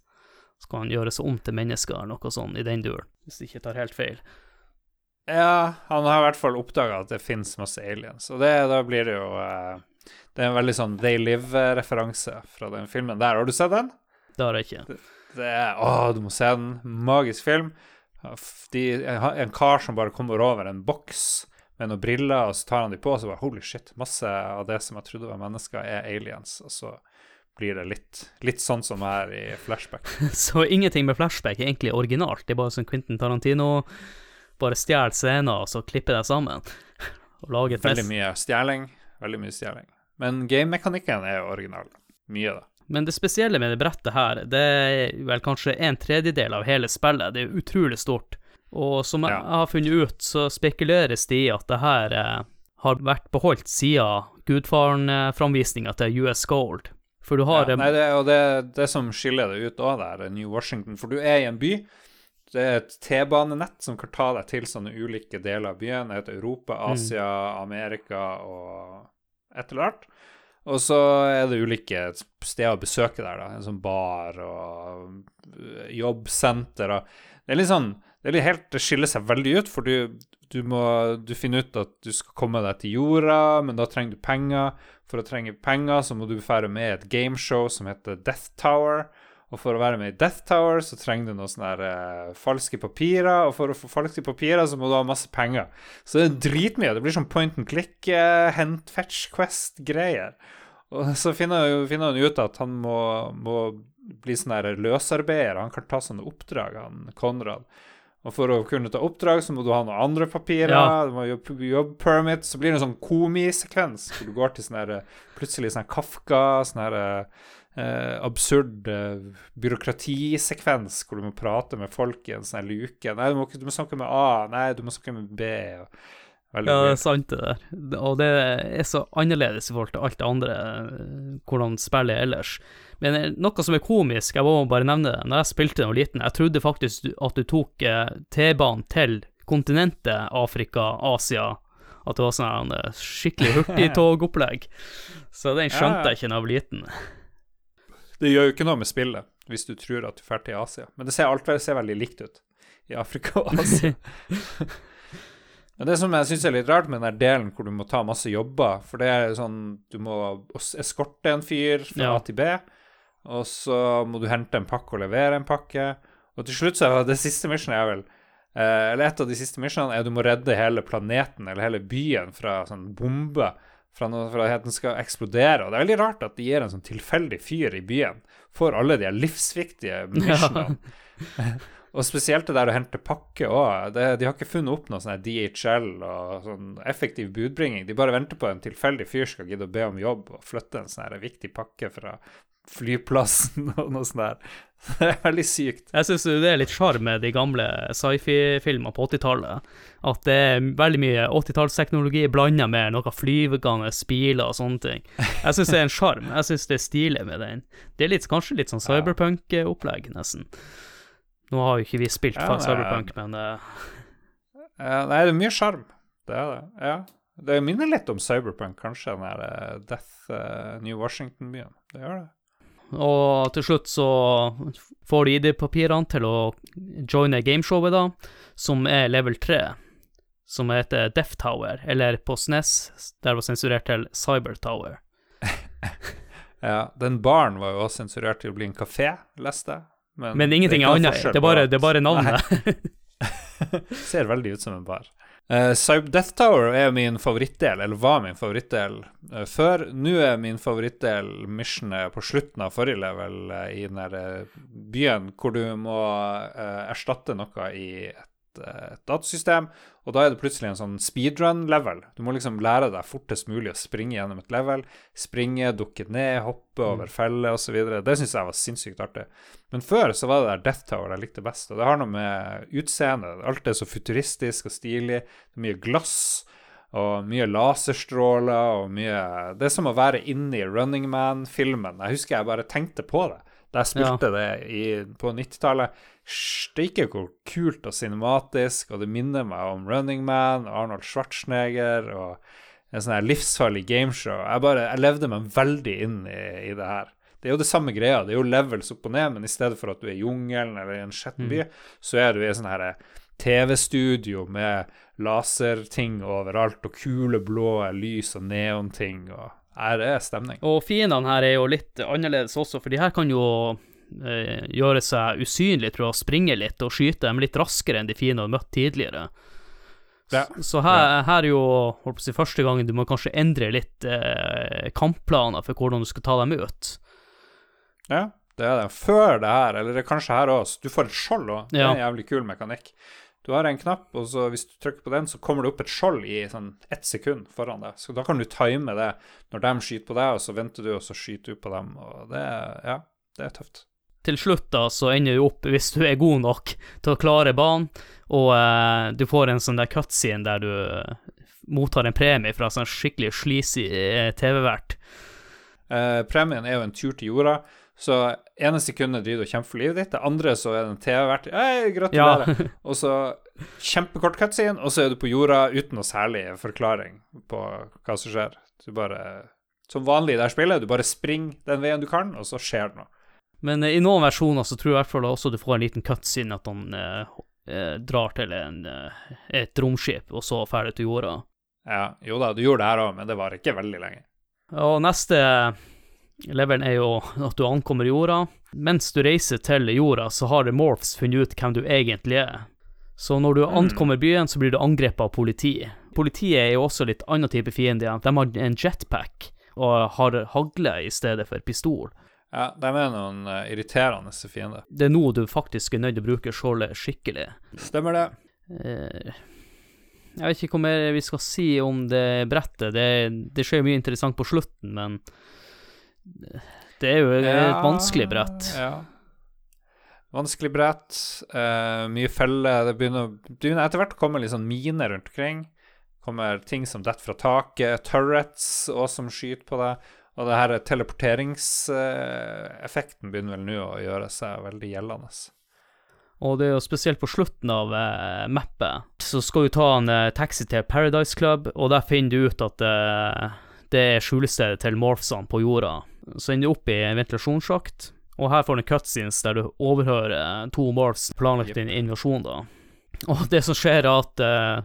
Så kan han gjøres om til mennesker eller noe sånt i den duren, hvis jeg ikke tar helt feil. Ja, han har i hvert fall oppdaga at det fins masse aliens, og det, da blir det jo uh, Det er en veldig sånn They Live-referanse fra den filmen der. Har du sett den? Det har jeg ikke. Det, det er Å, du må se den. Magisk film. De, en kar som bare kommer over en boks med noen briller, og så tar han de på, og så bare Holy shit, masse av det som jeg trodde var mennesker, er aliens. Og så blir det litt, litt sånn som her i flashback. så ingenting med flashback er egentlig originalt? Det er bare som Quentin Tarantino bare stjele scener og så klipper det sammen. Og lager et Veldig mye stjeling. Veldig mye stjeling. Men gamemekanikken er original. Mye, da. Men det spesielle med det brettet her, det er vel kanskje en tredjedel av hele spillet. Det er utrolig stort. Og som jeg har funnet ut, så spekuleres det i at det her eh, har vært beholdt siden Gudfaren-framvisninga til US Gold. For du har ja, Nei, det og det, det, som skiller det ut òg er New Washington. For du er i en by det er et T-banenett som kan ta deg til sånne ulike deler av byen. Det heter Europa, mm. Asia, mm. Amerika og et eller annet. Og så er det ulike steder å besøke der, da. En sånn bar og jobbsenter og Det er litt sånn Det, er litt helt, det skiller seg veldig ut, for du, du må du finner ut at du skal komme deg til jorda, men da trenger du penger. For å trenge penger så må du fære med et gameshow som heter Death Tower. Og for å være med i Death Tower så trenger du noen sånne her, uh, falske papirer. Og for å få falske papirer så må du ha masse penger. Så det er dritmye. Det blir sånn point and click, uh, hent fetch quest-greier. Og så finner, finner han ut at han må, må bli sånn løsarbeider. Han kan ta sånne oppdrag, han Konrad. Og for å kunne ta oppdrag, så må du ha noen andre papirer. Ja. Du må jobbe jobb permit. Så blir det en sånn komisekvens hvor du går til sånn her plutselig sånn Kafka, sånn her eh, absurd eh, byråkratisekvens hvor du må prate med folk i en sånn luke. Nei, du må, du må, snakke med A. Nei, du må snakke med B. Veldig ja, det er sant, det der. Og det er så annerledes i forhold til alt det andre, eh, hvordan spillet er ellers. Men eh, noe som er komisk, jeg må bare nevne det, når jeg spilte da jeg var liten, jeg trodde faktisk at du tok eh, T-banen til kontinentet Afrika, Asia, at det var sånn skikkelig hurtigtogopplegg. Så den skjønte jeg ikke da jeg var liten. Det gjør jo ikke noe med spillet hvis du tror at du drar til Asia. Men det ser, alt ser veldig likt ut i Afrika og Asia. Men det som jeg syns er litt rart med den delen hvor du må ta masse jobber For det er sånn Du må eskorte en fyr fra ja. A til B, og så må du hente en pakke og levere en pakke. Og til slutt så er det siste missionet er vel eh, Eller et av de siste missionene er at du må redde hele planeten eller hele byen fra sånn bombe fra, noe, fra at den skal eksplodere. Og det er veldig rart at de gir en sånn tilfeldig fyr i byen for alle de livsviktige missionene. Ja. og spesielt det der å hente pakke òg. De har ikke funnet opp noe sånn DHL og sånn effektiv budbringing. De bare venter på en tilfeldig fyr skal gidde å be om jobb og flytte en sånn viktig pakke fra flyplassen og noe sånt der. Det er veldig sykt. Jeg syns det er litt sjarm med de gamle sci-fi-filmer på 80-tallet. At det er veldig mye 80-tallsteknologi blanda med noe flyvende biler og sånne ting. Jeg syns det er en sjarm. Jeg syns det er stilig med den. Det er litt, kanskje litt sånn cyberpunk-opplegg, nesten. Nå har jo ikke vi spilt ja, cyberpunk, men uh... Nei, det er mye sjarm. Det er det. Ja. Det minner litt om cyberpunk, kanskje, den der uh, Death uh, New Washington-byen. Det gjør det. Og til slutt så får de ID-papirene til å joine gameshowet, da, som er level 3, som heter Death Tower, eller på SNES, der var sensurert til Cyber Tower. ja, den baren var jo også sensurert til å bli en kafé, leste jeg. Men, Men ingenting annet. Det er det er bare navnet. Ser veldig ut som en bar. Uh, Death Tower er min favorittdel, eller var min favorittdel uh, før. Nå er min favorittdel missionet på slutten av forrige level uh, i den der byen hvor du må erstatte noe i et et datasystem, og da er det plutselig en sånn speedrun-level. Du må liksom lære deg fortest mulig å springe gjennom et level. Springe, dukke ned, hoppe mm. over feller osv. Det syns jeg var sinnssykt artig. Men før så var det der Death Tower jeg likte best. Og det har noe med utseendet Alt er så futuristisk og stilig. Det mye glass og mye laserstråler og mye Det er som å være inne i Running Man-filmen. Jeg husker jeg bare tenkte på det da jeg spilte ja. det i, på 90-tallet. Steike hvor kult og cinematisk, og det minner meg om Running Man, og Arnold Schwarzenegger og en sånn her livsfarlig gameshow. Jeg bare, jeg levde meg veldig inn i, i, det her. Det er jo det samme greia, det er jo levels opp og ned, men i stedet for at du er i jungelen eller i en skitten by, mm. så er du i sånn her TV-studio med laserting overalt og kule blå lys og neonting og Her er stemning. Og fiendene her er jo litt annerledes også, for de her kan jo gjøre seg usynlig, tror jeg, springe litt og skyte dem litt raskere enn de fine har møtt tidligere. Ja. Så her, her, er jo holdt på å si, første gangen du må kanskje endre litt eh, kampplaner for hvordan du skal ta dem ut. Ja, det er det. Før det her, eller det er kanskje her òg, du får et skjold òg. Det er en jævlig kul mekanikk. Du har en knapp, og så hvis du trykker på den, så kommer det opp et skjold i sånn ett sekund foran deg. Så da kan du time det når de skyter på deg, og så venter du, og så skyter du på dem. Og det, ja, det er tøft til slutt da, så ender du opp, hvis du er god nok til å klare banen, og uh, du får en sånn der cutscene der du uh, mottar en premie fra en sånn skikkelig sleazy uh, TV-vert. premien er jo en tur til jorda, så ene sekundet driver du og kjemper for livet ditt, det andre så er det en TV-vert. Hei, gratulerer. Ja. og så kjempekort cutscene, og så er du på jorda uten noe særlig forklaring på hva som skjer. Du bare Som vanlig i det spillet, du bare springer den veien du kan, og så skjer det noe. Men eh, i noen versjoner så tror jeg i hvert fall også du får en liten cutscene at han eh, eh, drar til en, eh, et romskip, og så ferdig til jorda. Ja, jo da, du gjorde det her òg, men det var ikke veldig lenge. Og neste leveren er jo at du ankommer jorda. Mens du reiser til jorda, så har Morphs funnet ut hvem du egentlig er. Så når du mm. ankommer byen, så blir du angrepet av politi. Politiet er jo også litt annen type fiende. De har en jetpack og har hagle i stedet for pistol. Ja, de er noen uh, irriterende fiender. Det er nå du faktisk er nødt til å bruke skjoldet skikkelig. Stemmer det. Uh, jeg vet ikke hva mer vi skal si om det brettet. Det, det skjer mye interessant på slutten, men det er jo ja, et vanskelig brett. Ja. Vanskelig brett, uh, mye feller. Det begynner, begynner etter hvert å komme litt sånn miner rundt omkring. Kommer ting som detter fra taket, turrets og som skyter på deg. Og det her teleporteringseffekten begynner vel nå å gjøre seg veldig gjeldende. Og det er jo spesielt på slutten av eh, mappet, så skal du ta en eh, taxi til Paradise Club, og der finner du ut at eh, det er skjulestedet til morphsene på jorda. Så ender du opp i en ventilasjonssjakt, og her får du en cutscenes der du overhører eh, to morphs planlagt yep. en invasjon, da. Og det som skjer, er at eh,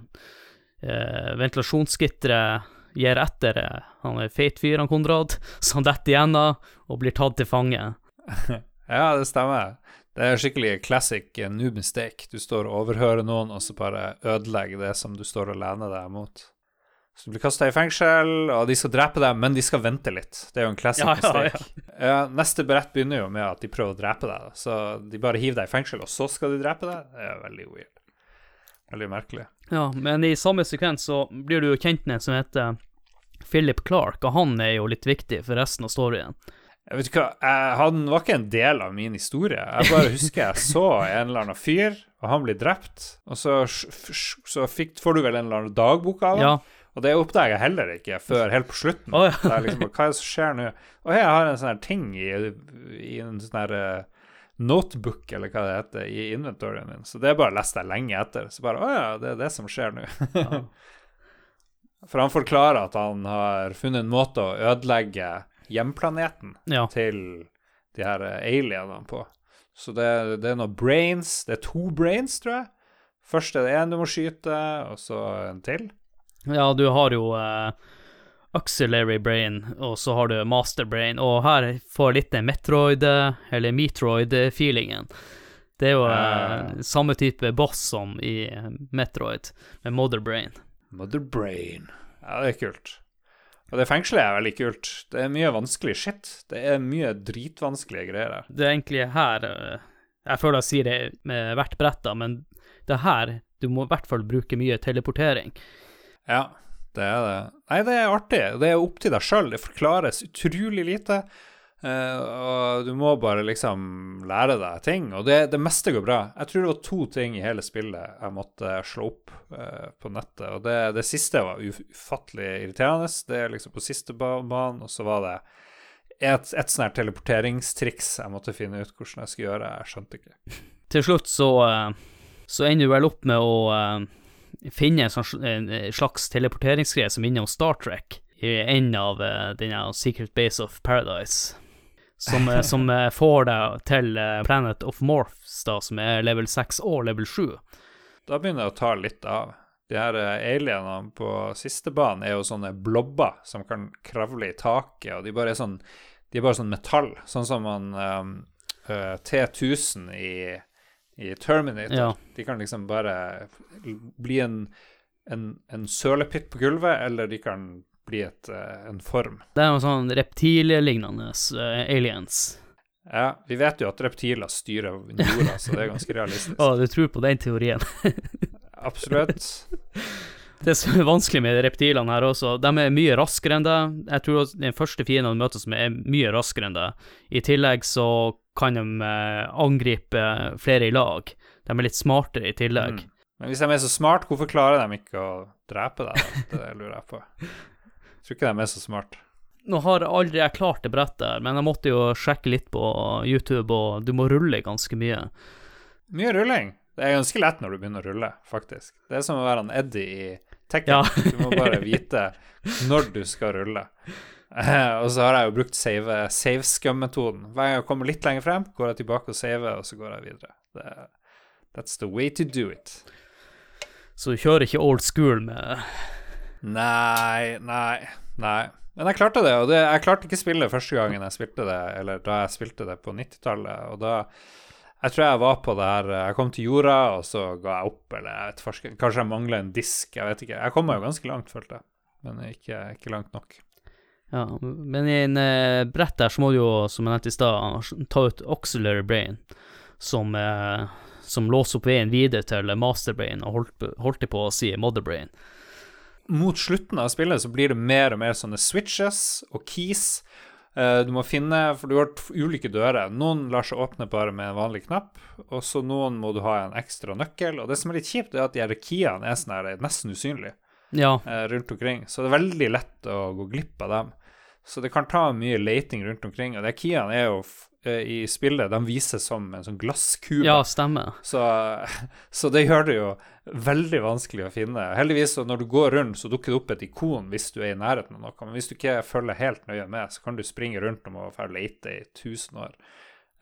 eh ventilasjonsgitteret gir etter eh, han er feit fyr, han Konrad, han detter igjennom og blir tatt til fange. ja, det stemmer. Det er skikkelig classic new noob mistake. Du står og overhører noen, og så bare ødelegger det som du står og lener deg mot. Så du blir kasta i fengsel, og de skal drepe deg, men de skal vente litt. Det er jo en classic ja, mistake. Ja, ja. neste brett begynner jo med at de prøver å drepe deg. Så de bare hiver deg i fengsel, og så skal de drepe deg. Det er veldig weird. Veldig merkelig. Ja, men i samme sekvens så blir du jo kjent med en som heter Philip Clark, og han er jo litt viktig for resten av storyen. Jeg vet ikke hva, Han var ikke en del av min historie. Jeg bare husker jeg så en eller annen fyr, og han blir drept. Og så, så fikk, får du vel en eller annen dagbok av ham. Ja. Og det oppdager jeg heller ikke før helt på slutten. Oh, ja. liksom, hva er det som skjer nå? Og jeg har en sånn her ting i, i en sånn her uh, notebook, eller hva det heter, i inventoryen min. Så det bare leste jeg lenge etter. Så bare Å ja, det er det som skjer nå. ja. For han forklarer at han har funnet en måte å ødelegge hjemplaneten ja. til de her alienene på. Så det, det, er noen brains. Det er to brains, tror jeg. Først er det én du må skyte, og så en til. Ja, du har jo uh, auxiliary brain, og så har du master brain, og her får litt den Metroid, eller Metroid-feelingen. Det er jo uh, samme type boss som i Metroid, med Mother Brain. Mother Brain. Ja, det er kult. Og det fengselet er veldig kult. Det er mye vanskelig shit. Det er mye dritvanskelige greier der. Det er egentlig her Jeg føler jeg sier det med hvert brett, da, men det er her du må i hvert fall bruke mye teleportering. Ja, det er det. Nei, det er artig. Det er opp til deg sjøl. Det forklares utrolig lite. Uh, og du må bare liksom lære deg ting. Og det, det, meste går bra. Jeg tror det var to ting i hele spillet jeg måtte slå opp uh, på nettet. Og det, det, siste var ufattelig irriterende. Det er liksom på siste banen, og så var det et, et sånt teleporteringstriks jeg måtte finne ut hvordan jeg skulle gjøre. Jeg skjønte ikke. Til slutt så, uh, så ender du vel opp med å finne en, sånn, slags teleporteringsgreie som minner om Star Trek i enden av denne Secret Base of Paradise som, eh, som eh, får deg til eh, Planet of Morphs, da, som er level 6 og level 7. Da begynner det å ta litt av. De her alienene på siste banen er jo sånne blobber som kan kravle i taket, og de bare er sånn de er bare sånn metall, sånn som man um, uh, T1000 i, i Terminator. Ja. De kan liksom bare bli en, en, en sølepytt på gulvet, eller de kan bli et, uh, en form. Det er jo sånn reptillignende uh, aliens. Ja, vi vet jo at reptiler styrer jorda, så det er ganske realistisk. Å, du tror på den teorien? Absolutt. Det som er vanskelig med reptilene her også, de er mye raskere enn deg. Jeg tror den første fienden du møter som er mye raskere enn deg. I tillegg så kan de eh, angripe flere i lag. De er litt smartere i tillegg. Mm. Men hvis de er så smart, hvorfor klarer de ikke å drepe deg? Det lurer jeg på. Jeg tror ikke de er så smart. Nå har aldri jeg klart det brettet, men jeg måtte jo sjekke litt på YouTube, og du må rulle ganske mye. Mye rulling? Det er ganske lett når du begynner å rulle, faktisk. Det er som å være en Eddie i Tekken. Ja. du må bare vite når du skal rulle. Og så har jeg jo brukt save, save scum-metoden. Hver gang jeg kommer litt lenger frem, går jeg tilbake og saver, og så går jeg videre. Det, that's the way to do it. Så du kjører ikke old school med Nei, nei, nei. Men jeg klarte det, og det, jeg klarte ikke spille første gangen jeg spilte det, eller da jeg spilte det på 90-tallet. Og da Jeg tror jeg var på det her Jeg kom til jorda, og så ga jeg opp, eller jeg vet, kanskje jeg mangla en disk, jeg vet ikke. Jeg kom meg jo ganske langt, følte jeg, men ikke, ikke langt nok. Ja, men i en uh, brett der så må du jo, som jeg nevnte i stad, ta ut auxiliary brain, som, uh, som låser opp veien videre til masterbrain, og holdt, holdt på å si motherbrain mot slutten av spillet så blir det mer og mer sånne switches og keys. Uh, du må finne For du har ulike dører. Noen lar seg åpne bare med en vanlig knapp, og så noen må du ha en ekstra nøkkel. Og det som er litt kjipt, er at de her keyene er sånn her nesten usynlige ja. uh, rundt omkring. Så det er veldig lett å gå glipp av dem. Så det kan ta mye leiting rundt omkring. Og de keyene er jo Eh, i spillet, de vises som en sånn glasskube. Ja, stemmer. Så, så, det gjør det jo veldig vanskelig å finne. Heldigvis, når du går rundt, så dukker det opp et ikon hvis du er i nærheten av noe. Men hvis du ikke følger helt nøye med, så kan du springe rundt om og lete i tusen år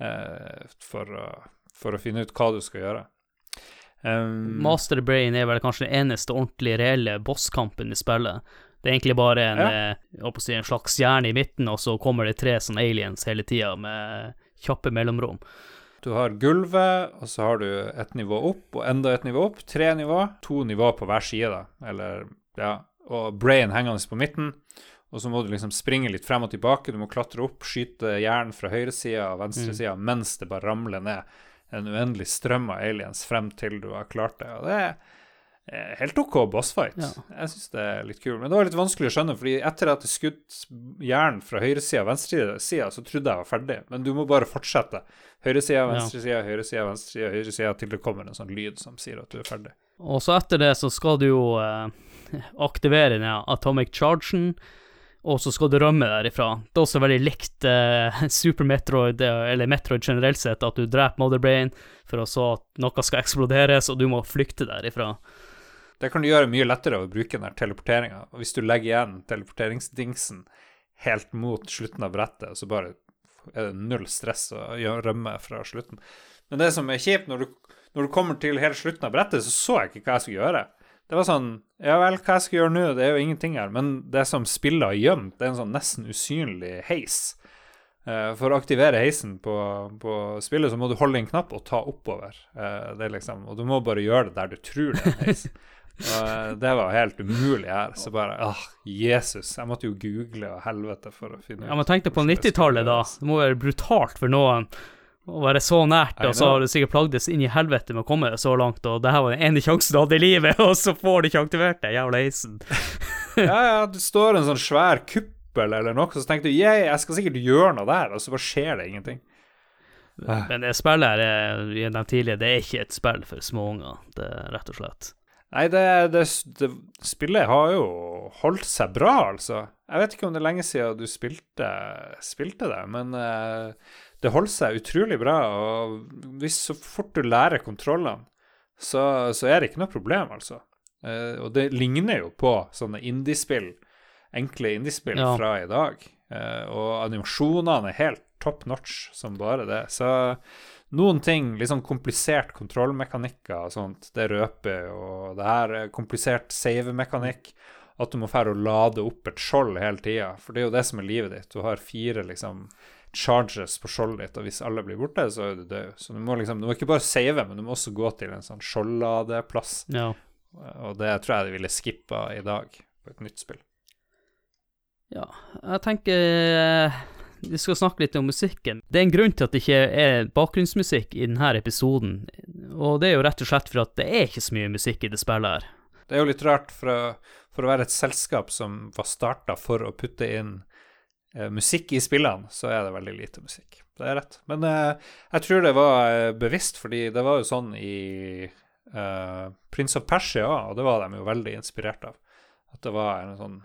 eh, for, å, for, å, finne ut hva du skal gjøre. Um, Master Brain er vel kanskje den eneste ordentlig reelle bosskampen i spillet. Det er egentlig bare en, ja. eh, si, en slags hjerne i midten, og så kommer det tre sånne aliens hele tida med kjappe mellomrom. Du har gulvet, og så har du et nivå opp, og enda et nivå opp. Tre nivå. To nivå på hver side, da. Eller, ja. Og brain hengende på midten. Og så må du liksom springe litt frem og tilbake. Du må klatre opp, skyte jern fra høyresida og venstresida mm. mens det bare ramler ned en uendelig strøm av aliens frem til du har klart det. Og det er helt OK bossfight. Ja. Jeg syns det er litt kult. Men det var litt vanskelig å skjønne, fordi etter at jeg skutt jern fra høyresida og venstresida, så trodde jeg var ferdig. Men du må bare fortsette. Høyresida, venstresida, ja. høyresida, venstresida, høyresida til det kommer en sånn lyd som sier at du er ferdig. Og så etter det så skal du jo eh, aktivere den atomic chargen, og så skal du rømme derifra. Det er også veldig likt eh, Super Metroid, eh, eller Metroid generelt sett, at du dreper Motherbrain for å så at noe skal eksploderes, og du må flykte derifra. Det kan du gjøre mye lettere å bruke den teleporteringa. Hvis du legger igjen teleporteringsdingsen helt mot slutten av brettet, så bare er det null stress å rømme fra slutten. Men det som er kjipt, når du, når du kommer til helt slutten av brettet, så så jeg ikke hva jeg skulle gjøre. Det var sånn Ja vel, hva jeg skal gjøre nå? Det er jo ingenting her. Men det som spiller gjemt, det er en sånn nesten usynlig heis. Uh, for å aktivere heisen på, på, spillet, så må du holde en knapp og ta oppover. Uh, det liksom, og du må bare gjøre det der du tror det er en heis. og uh, det var helt umulig her. Så bare ah, Jesus. Jeg måtte jo google og helvete for å finne ut Ja, Men tenk deg på 90-tallet, da. Det må være brutalt for noen å være så nært, og så har du sikkert plagdes inn i helvete med å komme så langt, og det her var den ene sjansen du hadde i livet, og så får du ikke aktivert det jævla heisen. ja, ja, det står en sånn svær kuppel eller noe, så tenkte du yeah, jeg skal sikkert gjøre noe der, og så bare skjer det ingenting. Men det spillet her, vi har nevnt tidligere, det er ikke et spill for småunger, det er rett og slett. Nei, det, det, det, spillet har jo holdt seg bra, altså. Jeg vet ikke om det er lenge siden du spilte, spilte det, men uh, det holder seg utrolig bra. Og hvis så fort du lærer kontrollene, så, så er det ikke noe problem, altså. Uh, og det ligner jo på sånne indiespill enkle indiespill ja. fra i dag. Uh, og animasjonene er helt top notch som bare det. Så noen ting, litt sånn komplisert kontrollmekanikker og sånt, det røper. Og det her er komplisert save-mekanikk. At du må fære å lade opp et skjold hele tida. For det er jo det som er livet ditt. Du har fire liksom charges på skjoldet ditt, og hvis alle blir borte, så er du død. Så du må liksom, du må ikke bare save, men du må også gå til en sånn skjoldladeplass. Ja. Og det tror jeg de ville skippa i dag på et nytt spill. Ja, jeg tenker eh, vi skal snakke litt om musikken. Det er en grunn til at det ikke er bakgrunnsmusikk i denne episoden, og det er jo rett og slett for at det er ikke så mye musikk i det spillet her. Det er jo litt rart for å, for å være et selskap som var starta for å putte inn eh, musikk i spillene, så er det veldig lite musikk. Det er rett. Men eh, jeg tror det var eh, bevisst, fordi det var jo sånn i eh, Prince of Persia, og det var de jo veldig inspirert av. At det var en sånn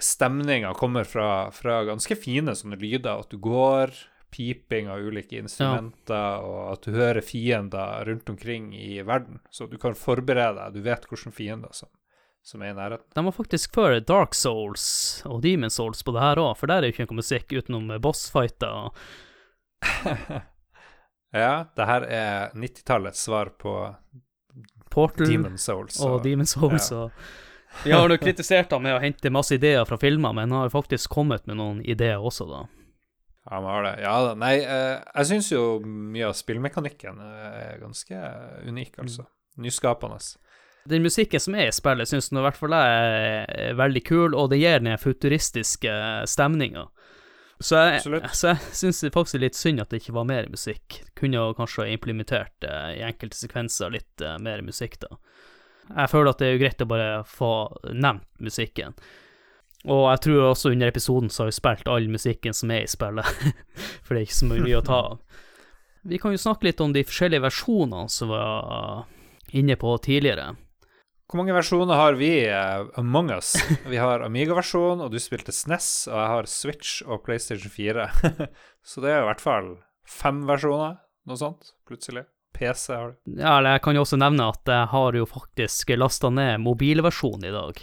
stemninga kommer fra, fra, ganske fine sånne lyder. At du går, piping av ulike instrumenter, ja. og at du hører fiender rundt omkring i verden. Så du kan forberede deg. Du vet hvilke fiender som, som er i nærheten. De var faktisk før Dark Souls og Demon Souls på det her òg, for der er jo ikke noe musikk utenom bossfighter. ja, det her er 90-tallets svar på Portal Demon Souls. Og, og Demon Souls ja. og vi har jo kritisert ham med å hente masse ideer fra filmer, men han har faktisk kommet med noen ideer også, da. Ja, han har det. Ja da. Nei, eh, jeg syns jo mye av spillmekanikken er ganske unik, altså. Nyskapende. Den musikken som er i spillet, syns i hvert fall jeg er veldig kul, og det gir den futuristiske stemninga. Så jeg, så jeg syns faktisk det er litt synd at det ikke var mer musikk. Kunne kanskje implementert eh, i enkelte sekvenser litt eh, mer musikk, da. Jeg føler at det er greit å bare få nevnt musikken. Og jeg tror også under episoden så har vi spilt all musikken som er i spillet, for det er ikke så mye å ta av. Vi kan jo snakke litt om de forskjellige versjonene som var inne på tidligere. Hvor mange versjoner har vi uh, Among us? Vi har Amiga-versjon, og du spilte SNES, og jeg har Switch og PlayStation 4. så det er i hvert fall fem versjoner, noe sånt, plutselig. PC har du? Ja, eller jeg kan jo også nevne at jeg har jo faktisk lasta ned mobilversjonen i dag.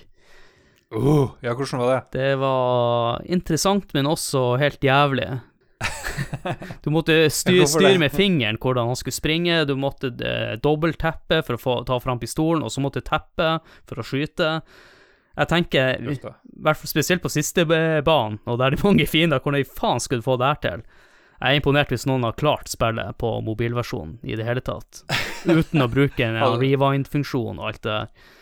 Uh, ja, hvordan var det? Det var interessant, men også helt jævlig. Du måtte styre, styr med fingeren hvordan han skulle springe, du måtte eh, dobbelttappe for å få, ta fram pistolen, og så måtte teppe for å skyte. Jeg tenker, i hvert fall spesielt på siste banen, og der det er mange fiender, hvordan faen skulle du få det her til? Jeg er imponert hvis noen har klart spillet på mobilversjonen i det hele tatt, uten å bruke en rewind-funksjon og alt det der.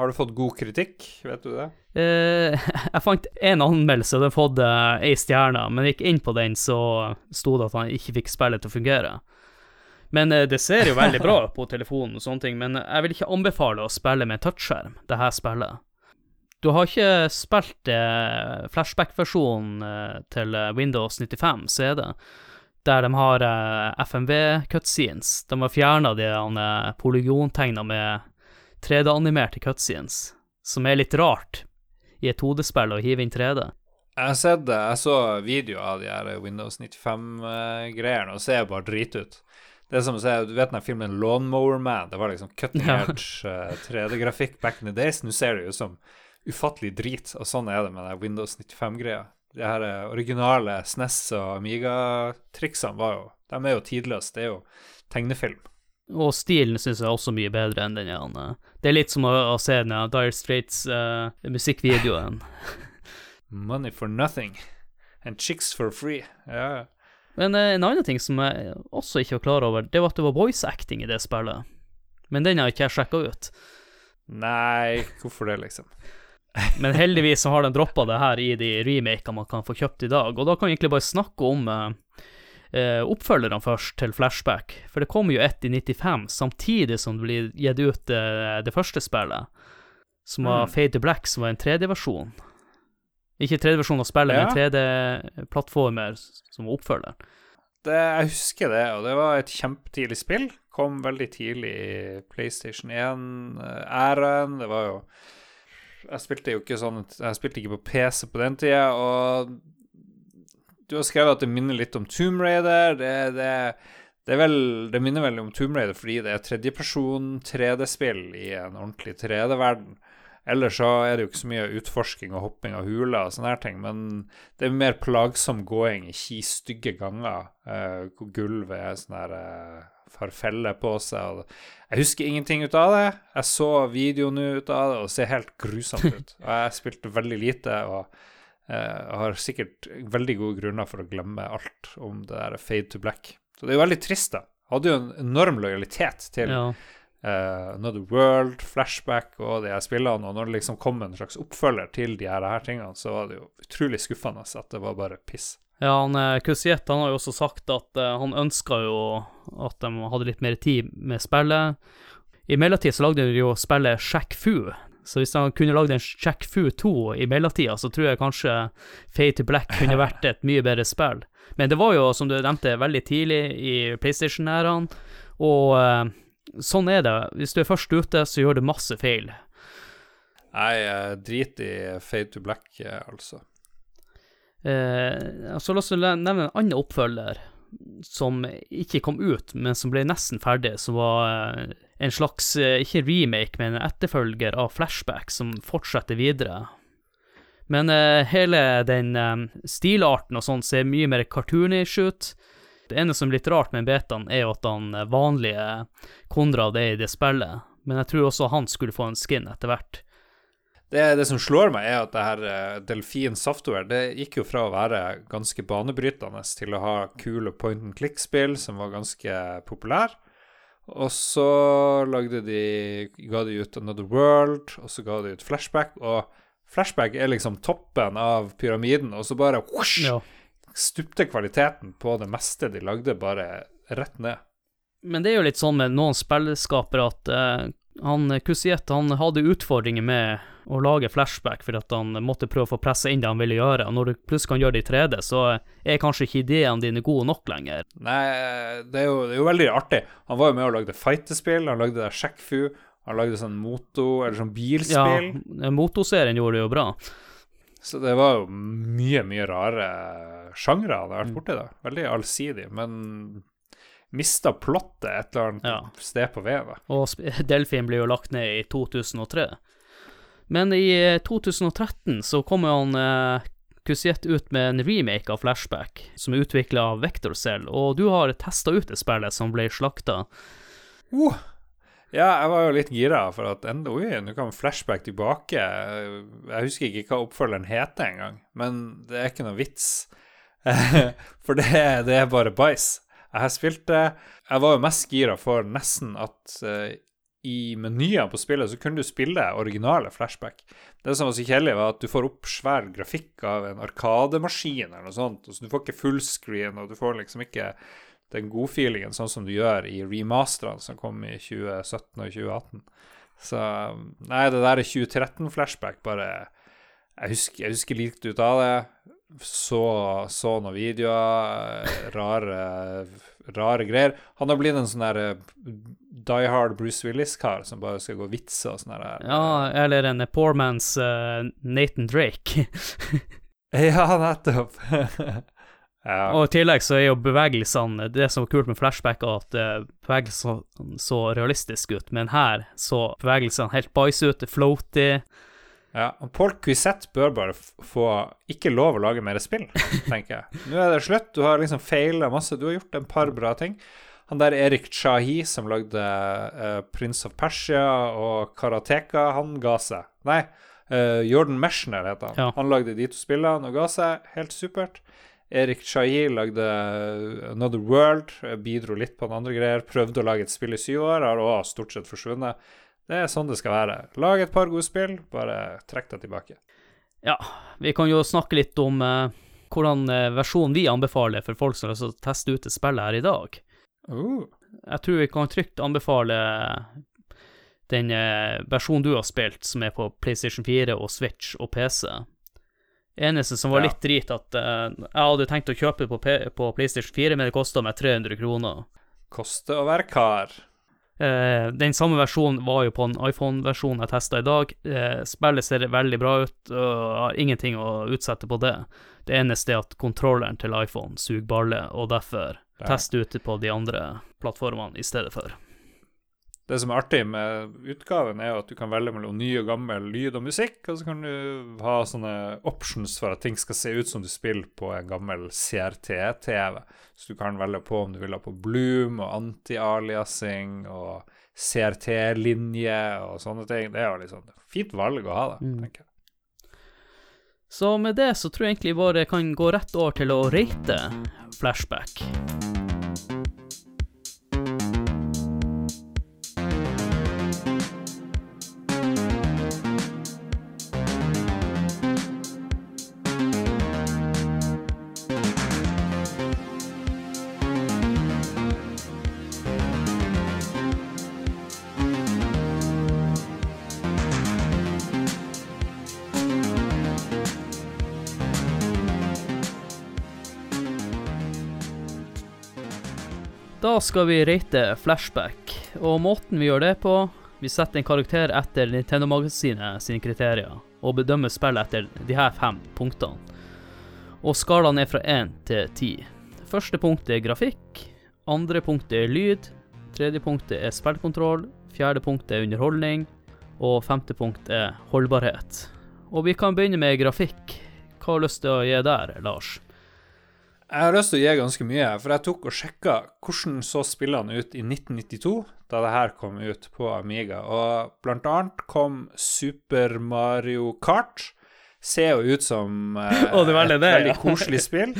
Har du fått god kritikk, vet du det? Eh, jeg fant én anmeldelse, den fått eh, ei stjerne, men gikk inn på den, så sto det at han ikke fikk spillet til å fungere. Men eh, det ser jo veldig bra på telefonen og sånne ting, men jeg vil ikke anbefale å spille med touchskjerm, det her spillet. Du har ikke spilt eh, flashback-versjonen eh, til eh, Windows 95 CD, der de har FMV-cutscenes. De har fjerna de eh, polygontegna med 3D-animerte cutscenes, som er litt rart i et hodespill å hive inn 3D. Jeg har sett det, jeg så video av de her Windows 95-greiene, og ser bare drit ut. Det er som å se, Du vet den filmen Lawnmower Man? Det var liksom cutting edge ja. 3D-grafikk eh, back in the days. Nå ser det ut som ufattelig drit, og sånn er det med det Windows 95-greia. De her eh, originale SNES og Amiga-triksene var jo De er jo tidløse. Det er jo tegnefilm. Og stilen syns jeg er også mye bedre enn den ene. Det er litt som å, å se den Dire Straits uh, musikkvideoen. Money for nothing. And chicks for free. Ja. Men uh, en annen ting som jeg også ikke var klar over, det var at det var voice acting i det spillet. Men den har ikke jeg sjekka ut. Nei, hvorfor det, liksom? Men heldigvis så har de droppa det her i de remakene man kan få kjøpt i dag. Og da kan vi egentlig bare snakke om eh, eh, oppfølgerne først, til Flashback. For det kom jo ett i 95, samtidig som det blir gitt ut eh, det første spillet, som var Mm. Fade to Black, som var en 3D-versjon. Ikke 3D-versjon av spillet, Ja. men 3D-plattformer som var oppfølgeren. Det, jeg husker det, og det var et kjempetidlig spill. Kom veldig tidlig i PlayStation 1-æraen. Det var jo Jeg spilte jo ikke sånn Jeg spilte ikke på PC på den tida, og du har skrevet at det minner litt om Tomb Raider. Det, det, det, vel, det minner vel om Tomb Raider fordi det er tredjeperson 3D-spill i en ordentlig 3D-verden. Ellers så er det jo ikke så mye utforsking og hopping av huler og sånne her ting, men det er mer plagsom gåing i ki stygge ganger, uh, hvor gulvet er sånn her uh, har feller på seg. Jeg husker ingenting ut av det. Jeg så videoen ut av det, og det ser helt grusomt ut. Og jeg spilte veldig lite, og uh, har sikkert veldig gode grunner for å glemme alt om det der fade to black. Så det er jo veldig trist, da. Jeg Hadde jo en enorm lojalitet til Ja. Eh, Another World, Flashback og de her spillene, og når det liksom kom en slags oppfølger til de her, her tingene, så var det jo utrolig skuffende at det var bare piss. Ja, han eh, Kusiet han har jo også sagt at uh, han ønska jo at de hadde litt mer tid med spillet. I mellomtid så lagde de jo spillet Shack Fu, så hvis han kunne lagd en Shack Fu 2 i mellomtida, så tror jeg kanskje Fade to Black kunne vært et mye bedre spill. Men det var jo, som du nevnte, veldig tidlig i PlayStation-ærene, og eh, sånn er det. Hvis du er først ute, så gjør du masse feil. Nei, jeg drit i fade to black, altså. Eh, så la oss nevne en annen oppfølger som ikke kom ut, men som ble nesten ferdig, som var eh, en slags, eh, ikke remake, men en etterfølger av Flashback, som fortsetter videre. Men eh, hele den eh, stilarten og sånn ser mye mer cartoonish ut. Det ene som er litt rart med betaen, er jo at han eh, vanlige Konrad er i det spillet, men jeg tror også han skulle få en skin etter hvert. Det, det som slår meg, er at det her eh, Delfin Software det gikk jo fra å være ganske banebrytende til å ha kule point and click-spill som var ganske populær. Og så lagde de ga de ut Another World, og så ga de ut Flashback. Og Flashback er liksom toppen av pyramiden, og så bare whoosh, Ja. Stupte kvaliteten på det meste de lagde, bare rett ned. Men det er jo litt sånn med noen spillskapere at uh, han Kusiet han hadde utfordringer med å lage flashback fordi at han måtte prøve å få pressa inn det han ville gjøre. Og når du plutselig kan gjøre det i 3D, så er kanskje ikke ideene dine gode nok lenger. Nei, det er, jo, det er jo veldig artig. Han var jo med og lagde fightespill, han lagde det Shackfu, han lagde sånn moto, eller sånn bilspill. Ja, Motoserien gjorde det jo bra. Så det var jo mye, mye rare sjangre han har vært borti, da. Veldig allsidig, men mista plottet et eller annet Ja. sted på veien. Og Delfin ble jo lagt ned i 2003. Men i eh, 2013 så kommer han eh, Kusiet ut med en remake av Flashback, som er utvikla av Vectorcell, og du har testa ut det spillet som ble slakta. Uh. Ja, jeg var jo litt gira for at enda, oi, nå kan flashback tilbake. Jeg husker ikke hva oppfølgeren heter engang, men det er ikke noe vits. for det, det er bare bæsj. Jeg har spilt det. Jeg var jo mest gira for nesten at uh, i menyene på spillet så kunne du spille originale flashback. Det som var så kjedelig, var at du får opp svær grafikk av en arkademaskin eller noe sånt, og så du får ikke fullscreen, og du får liksom ikke den godfeelingen sånn som du gjør i remasterne som kom i 2017 og 2018. Så Nei, det der er 2013-flashback, bare jeg husker, jeg husker likt ut av det. Så, så noen videoer, rare, rare greier. Han har blitt en sånn der eh, Die Hard Bruce Willis-kar som bare skal gå vitser og sånn der. Ja, eller en poor man's uh, Nathan Drake. Ja, nettopp. ja. Og i tillegg så er jo bevegelsene Det som var kult med flashback, er at eh, bevegelsene så realistiske ut, men her så bevegelsene helt bæsj ut, floaty. Ja, og Paul Quisette bør bare få ikke lov å lage mer spill, tenker jeg. Nå er det slutt. Du har liksom feila masse. Du har gjort en par bra ting. Han der Erik Shahi som lagde uh, Prince of Persia og Karateka, han ga seg. Nei, Uh, Jordan Meshner heter han. Ja. Han lagde de to spillene og ga seg. Helt supert. Erik Shahi lagde Another World, bidro litt på noen andre greier. Prøvde å lage et spill i syv år, har også stort sett forsvunnet. Det er sånn det skal være. Lag et par gode spill, bare trekk deg tilbake. Ja, vi kan jo snakke litt om uh, hvordan uh, versjonen vi anbefaler for folk som vil teste ut det spillet her i dag. Uh. Jeg tror vi kan trygt anbefale den eh, versjonen du har spilt, som er på PlayStation 4 og Switch og PC. Eneste som var Ja. litt drit, at uh, jeg hadde tenkt å kjøpe på, P på PlayStation 4, men det kosta meg 300 kroner. Koste å være kar. Uh, den samme versjonen var jo på en iPhone-versjon jeg testa i dag. Uh, spillet ser veldig bra ut, og har ingenting å utsette på det. Det eneste er at kontrolleren til iPhone suger balle, og derfor Ja. teste ute på de andre plattformene i stedet for. Det som er artig med utgaven, er jo at du kan velge mellom ny og gammel lyd og musikk, og så kan du ha sånne options for at ting skal se ut som du spiller på en gammel CRT-TV. Så du kan velge på om du vil ha på Bloom og anti-aliasing og CRT-linje og sånne ting. Det er jo liksom et fint valg å ha, da, Mm. tenker jeg. Så med det så tror jeg egentlig bare kan gå rett over til å rate flashback. Skal vi rate flashback, og måten vi gjør det på Vi setter en karakter etter Nintendo-magasinet sine kriterier, og bedømmer spillet etter de her fem punktene. Og skalaen er fra én til ti. Første punktet er grafikk, andre punktet er lyd, tredje punktet er spillkontroll, fjerde punktet er underholdning, og femte punkt er holdbarhet. Og vi kan begynne med grafikk. Hva har du lyst til å gi der, Lars? Jeg har lyst til å gi ganske mye, for jeg tok og sjekka hvordan så spillene ut i 1992, da det her kom ut på Amiga. Og blant annet kom Super Mario Kart. Ser jo ut som eh, oh, det det, et veldig ja. koselig spill,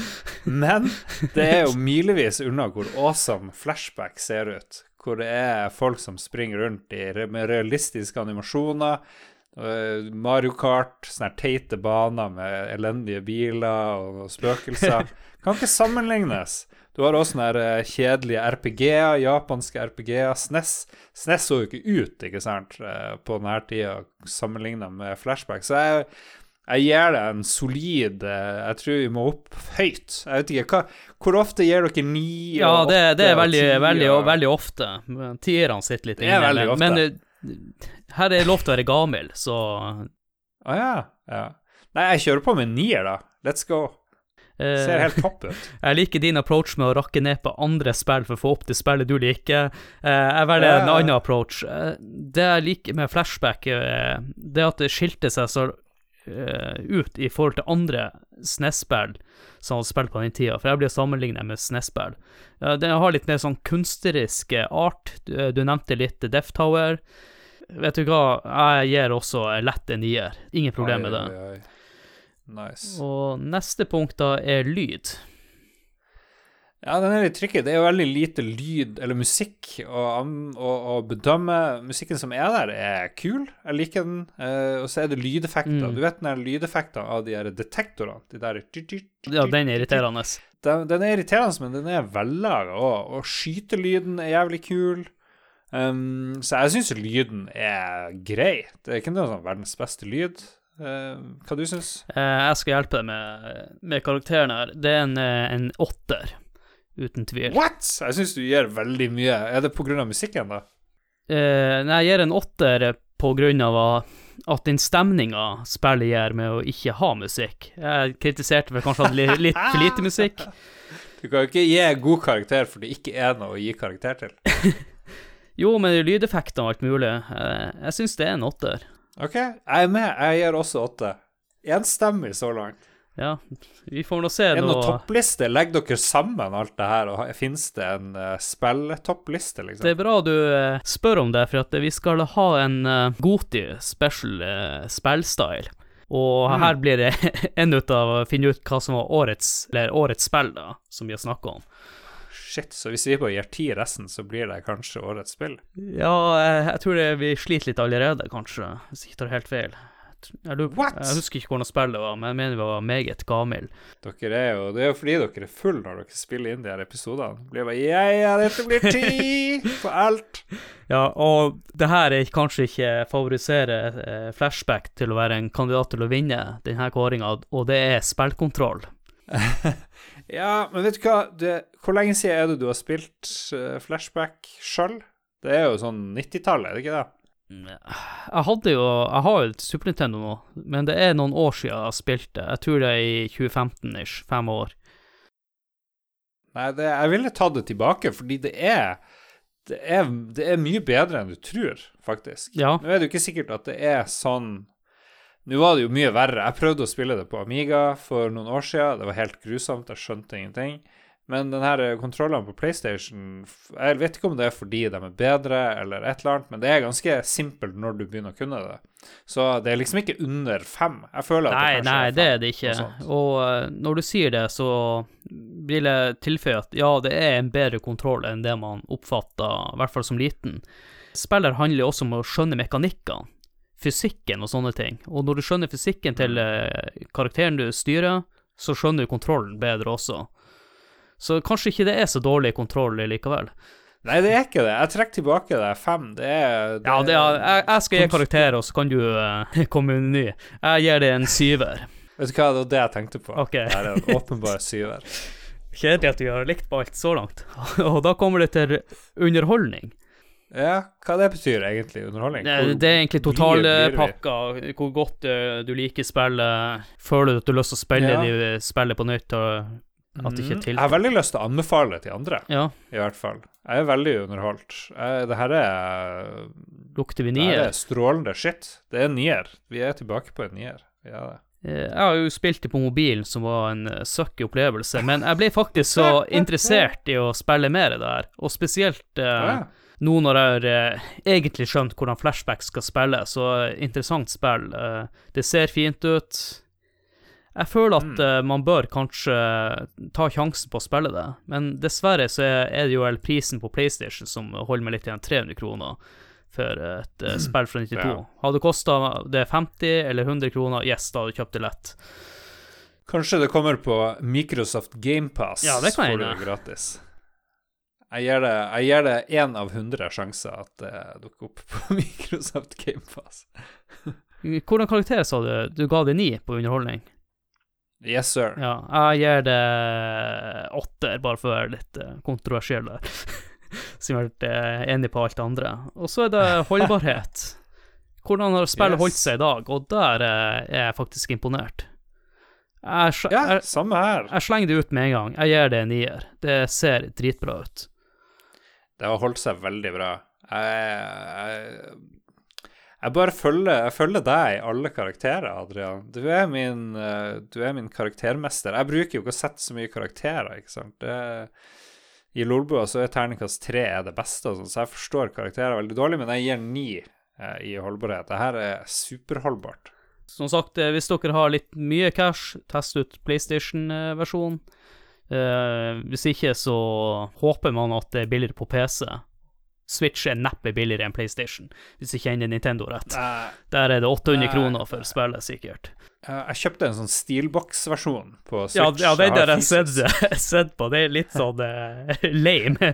men det er jo milevis unna hvor awesome flashback ser ut. Hvor det er folk som springer rundt i, med realistiske animasjoner. Eh, Mario Kart, sånne teite baner med elendige biler og spøkelser. Kan ikke sammenlignes. Du har også sånne eh, kjedelige RPG-er, japanske RPG-er. SNES, SNES så jo ikke ut, ikke sant, eh, på denne tida sammenligna med flashback. Så jeg, jeg gir det en solid Jeg tror vi må opp høyt. Jeg vet ikke, hva, Hvor ofte gir dere ni Ja, det, det er veldig, ti veldig, og- veldig ofte. Tierne sitter litt Det er veldig ofte. Men her er det lov til å være gammel, så Å ja, ja. Nei, jeg kjører på med nier, da. Let's go. eh, Ser helt topp ut. Jeg liker din approach med å rakke ned på andre spill for å få opp det spillet du liker. Eh, jeg velger en Ja. annen approach. Eh, det jeg liker med flashback, eh, det er at det skilte seg så eh, ut i forhold til andre SNES-spill som har spilt på den tida, for jeg blir sammenlignet med SNES-spill. Den har litt mer sånn kunstneriske art. Du, eh, du nevnte litt Death Tower. Vet du hva, jeg gir også lett en nier. Ingen problem med det. Nice. Og neste punkt da er lyd. Ja, den er litt tricky. Det er jo veldig lite lyd eller musikk å, å, å bedømme. Musikken som er der, er kul. Jeg liker den. Eh, og så er det lydeffekter. Mm. Du vet den der lydeffekten av de her detektorene? De der Ja, den er irriterende. Den, den er irriterende, men den er vellaga òg. Og skytelyden er jævlig kul. Um, så jeg syns lyden er grei. Det er ikke noe sånn verdens beste lyd. Uh, hva du syns Eh, jeg skal hjelpe deg med, med karakteren her. Det er en, eh, en åtter, uten tvil. What?! Jeg syns du gir veldig mye. Er det pga. musikken, da? Uh, nei, jeg gir en åtter av at den stemninga spillet gjør med å ikke ha musikk. Jeg kritiserte vel kanskje at li, litt for lite musikk. Du kan jo ikke gi god karakter for det ikke er noe å gi karakter til. Jo, men lydeffekter og alt mulig. Eh, jeg syns det er en åtter. OK, jeg er med. Jeg gir også åtte. Enstemmig så langt. Ja, vi får nå se Er det noen toppliste? Legger dere sammen alt det her, og fins det en uh, spilltoppliste, liksom? Det er bra du uh, spør om det, for at vi skal ha en uh, Goti special uh, spillstyle. Og Mm. her blir det en ut av å finne ut hva som var årets, eller årets spill, da, som vi har snakka om. Shit, så hvis vi bare gir ti resten, så blir det kanskje årets spill? Ja, jeg, jeg tror det, vi sliter litt allerede, kanskje, hvis jeg ikke tar helt feil. Jeg, lurer, What? jeg husker ikke hvordan spillet var, men jeg mener vi var meget gammel. Dere er jo, Det er jo fordi dere er full når dere spiller inn de her episodene. Det blir bare Ja, ja, dette blir ti på alt. Ja, og det her er kanskje ikke favorisere eh, flashback til å være en kandidat til å vinne denne kåringa, og det er spillkontroll. Ja, men vet du hva? Det, hvor lenge siden er det du har spilt uh, flashback sjøl? Det er jo sånn 90-tallet, er det ikke det? Jeg hadde jo Jeg har jo et Super Nintendo nå, men det er noen år siden jeg har spilt det. Jeg tror det er i 2015-ish. Fem år. Nei, det, jeg ville tatt det tilbake, fordi det er, det er Det er mye bedre enn du tror, faktisk. Ja. Nå er det jo ikke sikkert at det er sånn Nå var det jo mye verre. Jeg prøvde å spille det på Amiga for noen år siden. Det var helt grusomt. Jeg skjønte ingenting. Men den her kontrollene på PlayStation Jeg vet ikke om det er fordi de er bedre, eller et eller annet, men det er ganske simpelt når du begynner å kunne det. Så det er liksom ikke under fem. Jeg føler at Nei, det kanskje nei, er det er det ikke. Og eh, når du sier det, så vil jeg tilføye at ja, det er en bedre kontroll enn det man oppfatter, i hvert fall som liten. Spiller handler også om å skjønne mekanikkene, fysikken og sånne ting. Og når du skjønner fysikken til eh, karakteren du styrer, så skjønner du kontrollen bedre også. Så kanskje ikke det er så dårlig kontroll likevel. Nei, det er ikke det. Jeg trekker tilbake det. Fem, det er det, Ja, det er, jeg, jeg skal gi karakter, og så kan du uh, komme med en ny. Jeg gir det en syver. Vet du hva, det var det jeg tenkte på. Okay. Det er en åpenbar syver. Kjedelig at vi har likt på alt så langt. Og da kommer det til underholdning. Ja, hva det betyr egentlig, underholdning? Hvor det er egentlig totalpakka. Hvor godt eh, du liker spillet. Føler du at du har lyst til å spille Ja. spillet på nytt, og at det ikke er Mhm. til Jeg har veldig lyst til å anbefale det til andre, Ja, i hvert fall. Jeg er veldig underholdt. Jeg, det her er lukter vi Det er strålende shit. Det er nier. Vi er tilbake på en nier. Vi er det. Eh, Jeg har jo spilt det på mobilen, som var en eh, sucky opplevelse, men jeg ble faktisk så interessert i å spille mer der, og spesielt eh, Ja. nå når jeg har eh, egentlig skjønt hvordan flashback skal spille, så eh, interessant spill. Eh, det ser fint ut. Jeg føler at Mm. eh, man bør kanskje ta sjansen på å spille det, men dessverre så er er det jo vel prisen på PlayStation som holder meg litt igjen 300 kroner for et uh, spill fra 92. Ja. Hadde det kosta det 50 eller 100 kroner, yes, da hadde du kjøpt det lett. Kanskje det kommer på Microsoft GamePass, Ja, det kan får du det gratis. Jeg gir det, jeg gir det én av hundre sjanser at det dukker opp på Microsoft GamePass. Hvordan karakter sa du? Du ga det ni på underholdning? Yes, sir. Ja, jeg gir det åtter, bare for å være litt eh, kontroversiell der. Siden jeg har vært eh, enig på alt det andre. Og så er det holdbarhet. Hvordan har spillet Yes. holdt seg i dag? Og der eh, er jeg faktisk imponert. Jeg, Ja, jeg, samme her. jeg slenger det ut med en gang. Jeg gir det en nier. Det ser dritbra ut. Det har holdt seg veldig bra. Jeg, jeg, jeg bare følger, jeg følger deg i alle karakterer, Adrian. Du er, min, eh, du er min karaktermester. Jeg bruker jo ikke å sette så mye karakterer, ikke sant. Det, I Lolbua så er terningkast tre det beste, og sånn, så jeg forstår karakterer veldig dårlig, men jeg gir ni eh, i holdbarhet. Det her er superholdbart. Som sagt, eh, hvis dere har litt mye cash, test ut PlayStation-versjonen. Hvis ikke, så håper man at det er billigere på PC. Switch er neppe billigere enn PlayStation, hvis jeg kjenner Nintendo rett. Nei. Der er det 800 Nei. kroner for spillet, sikkert. jeg kjøpte en sånn Steelbox-versjon på Switch. Ja, ja den har har jeg sett, sett på. Det er litt sånn uh, lame.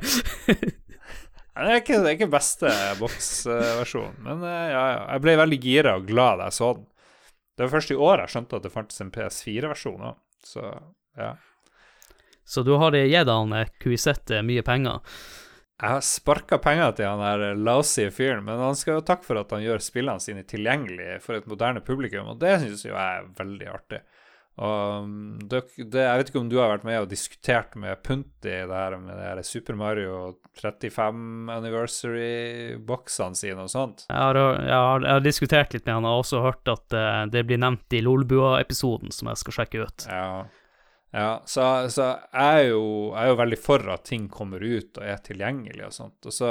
Det er ikke, det er ikke beste boksversjonen, men eh, ja, ja. Jeg ble veldig gira og glad da jeg så den. Det var først i år jeg skjønte at det fantes en PS4-versjon òg, så ja. Så du har gitt han Kuisette mye penger. Jeg har sparka penger til han her lousy fyren, men han skal jo takke for at han gjør spillene sine tilgjengelige for et moderne publikum, og det syns jeg er veldig artig. Og um, det, det, Jeg vet ikke om du har vært med og diskutert med Punti det her med det her Super Mario 35 anniversary-boksene sine og sånt? Jeg har, jeg, har, jeg har, diskutert litt med han og også hørt at uh, det blir nevnt i Lolbua-episoden, som jeg skal sjekke ut. Ja, ja så, så jeg, er jo, jeg er jo veldig for at ting kommer ut og er tilgjengelig og sånt. Og så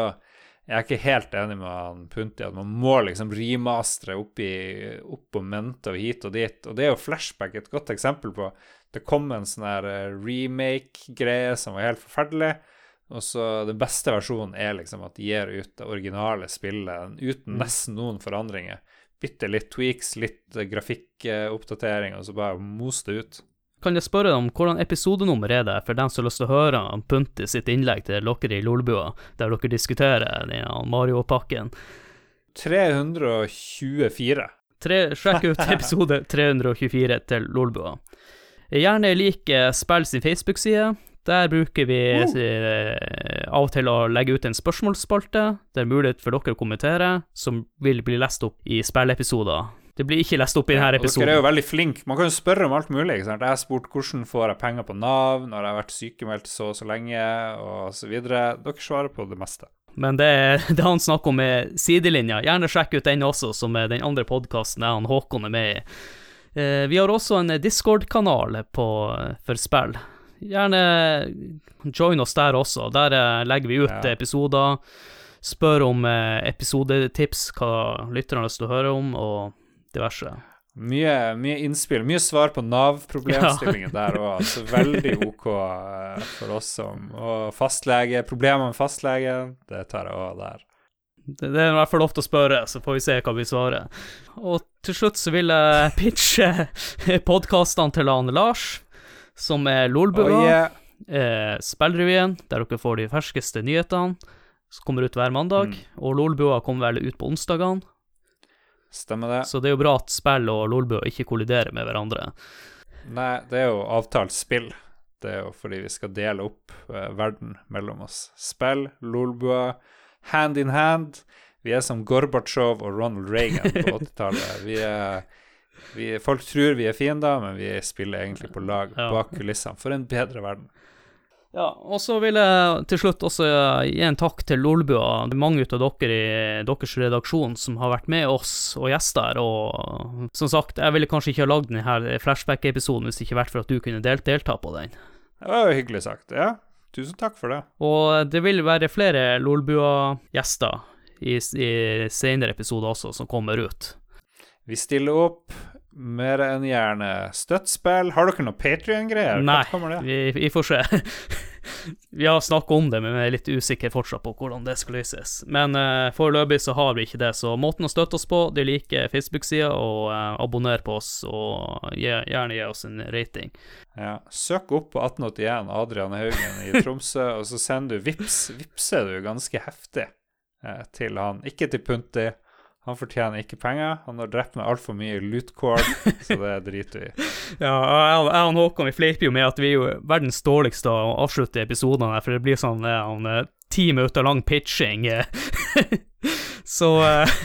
jeg er ikke helt enig med han Punti at man må liksom rimastre opp, i, opp og mente og hit og dit. Og det er jo Flashback et godt eksempel på. Det kom en sånn her eh, remake-greie som var helt forferdelig. Og så Den beste versjonen er liksom at de gir ut det originale spillet uten mm. nesten noen forandringer. Bitte litt tweaks, litt grafikkoppdatering, og så bare mos det ut. Kan jeg spørre om hvordan episodenummer er det for dem som har lyst til å høre Punti sitt innlegg til dere i Lolbua, der dere diskuterer Mario-pakken? 324. Tre, sjekk ut episode 324 til Lolbua. Gjerne lik Spill sin Facebook-side. Der bruker vi uh. av og til å legge ut en spørsmålsspalte. Det er mulighet for dere å kommentere, som vil bli lest opp i spilleepisoder det blir ikke lest opp i denne episoden. Dere er jo veldig flinke. Man kan jo spørre om alt mulig. ikke sant? Jeg har spurt hvordan får jeg penger på Nav når jeg har vært sykemeldt så og så lenge, og så videre. Dere svarer på det meste. Men det, det han snakker om, er sidelinja. Gjerne sjekk ut den også, som er den andre podkasten han Håkon er med i. Eh, vi har også en Discord-kanal for spill. Gjerne join oss der også. Der eh, legger vi ut ja. episoder. Spør om eh, episodetips, hva lytterne har lyst til å høre om. og diverse. Mye, mye innspill, mye svar på Nav-problemstillingen ja. der òg. Altså veldig OK uh, for oss som Og fastlege, problemer med fastlegen, det tar jeg òg der. Det, det er i hvert fall lov til å spørre, så får vi se hva vi svarer. Og til slutt så vil jeg pitche podkastene til han Lars, som er Lolbua. Oh, yeah. eh, Spillrevyen, der dere får de ferskeste nyhetene, som kommer ut hver mandag. Mm. Og Lolbua kommer vel ut på onsdagene. Stemmer det. Så det er jo bra at spill og Lolbua ikke kolliderer med hverandre. Nei, det er jo avtalt spill. Det er jo fordi vi skal dele opp uh, verden mellom oss. Spill, Lolbua, hand in hand. Vi er som Gorbatsjov og Ronald Reagan på 80-tallet. Vi er vi, Folk tror vi er fiender, men vi spiller egentlig på lag bak kulissene for en bedre verden. Ja, og så vil jeg til slutt også gi en takk til Lolbua. Mange av dere i deres redaksjon som har vært med oss og gjester. Og som sagt, jeg ville kanskje ikke ha lagd denne flashback-episoden hvis det ikke vært for at du kunne delt, delta på den. Det var jo hyggelig sagt. Ja, tusen takk for det. Og det vil være flere Lolbua-gjester i, i senere episoder også, som kommer ut. Vi stiller opp mer enn gjerne. Støttspill. Har dere noe Patrion-greier? Nei, vi, vi, får se. vi har snakka om det, men vi er litt usikre fortsatt på hvordan det skal løses. Men uh, foreløpig så har vi ikke det, så måten å støtte oss på, de liker Facebook-sida, og uh, abonner på oss, og gi, gjerne gi oss en rating. Ja, Søk opp på 1881 Adrian Haugen i Tromsø, og så sender du vips. Vipser du ganske heftig uh, til han. Ikke til Punti han fortjener ikke penger. Han har drept meg altfor mye lootcord, så det driter vi i. ja, jeg og Håkon vi fleiper jo med at vi er jo verdens dårligste å avslutte episodene, for det blir sånn en eh, ti minutter lang pitching. så eh,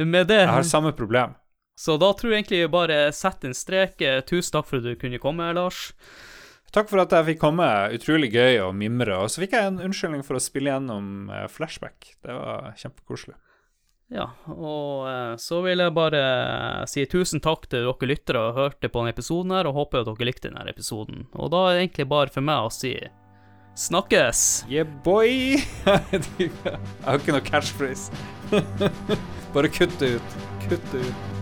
med det Jeg har samme problem. Så da tror jeg egentlig vi bare setter en strek. Tusen takk for at du kunne komme, Lars. Takk for at jeg fikk komme. Utrolig gøy å mimre. Og så fikk jeg en unnskyldning for å spille gjennom eh, flashback. Det var kjempekoselig. Ja, og eh, så vil jeg bare si tusen takk til dere lyttere og hørte på denne episoden her, og håper at dere likte denne episoden. Og da er det egentlig bare for meg å si snakkes! Yeah, boy! jeg har ikke noe catchphrase. bare kutt det ut. Kutt det ut.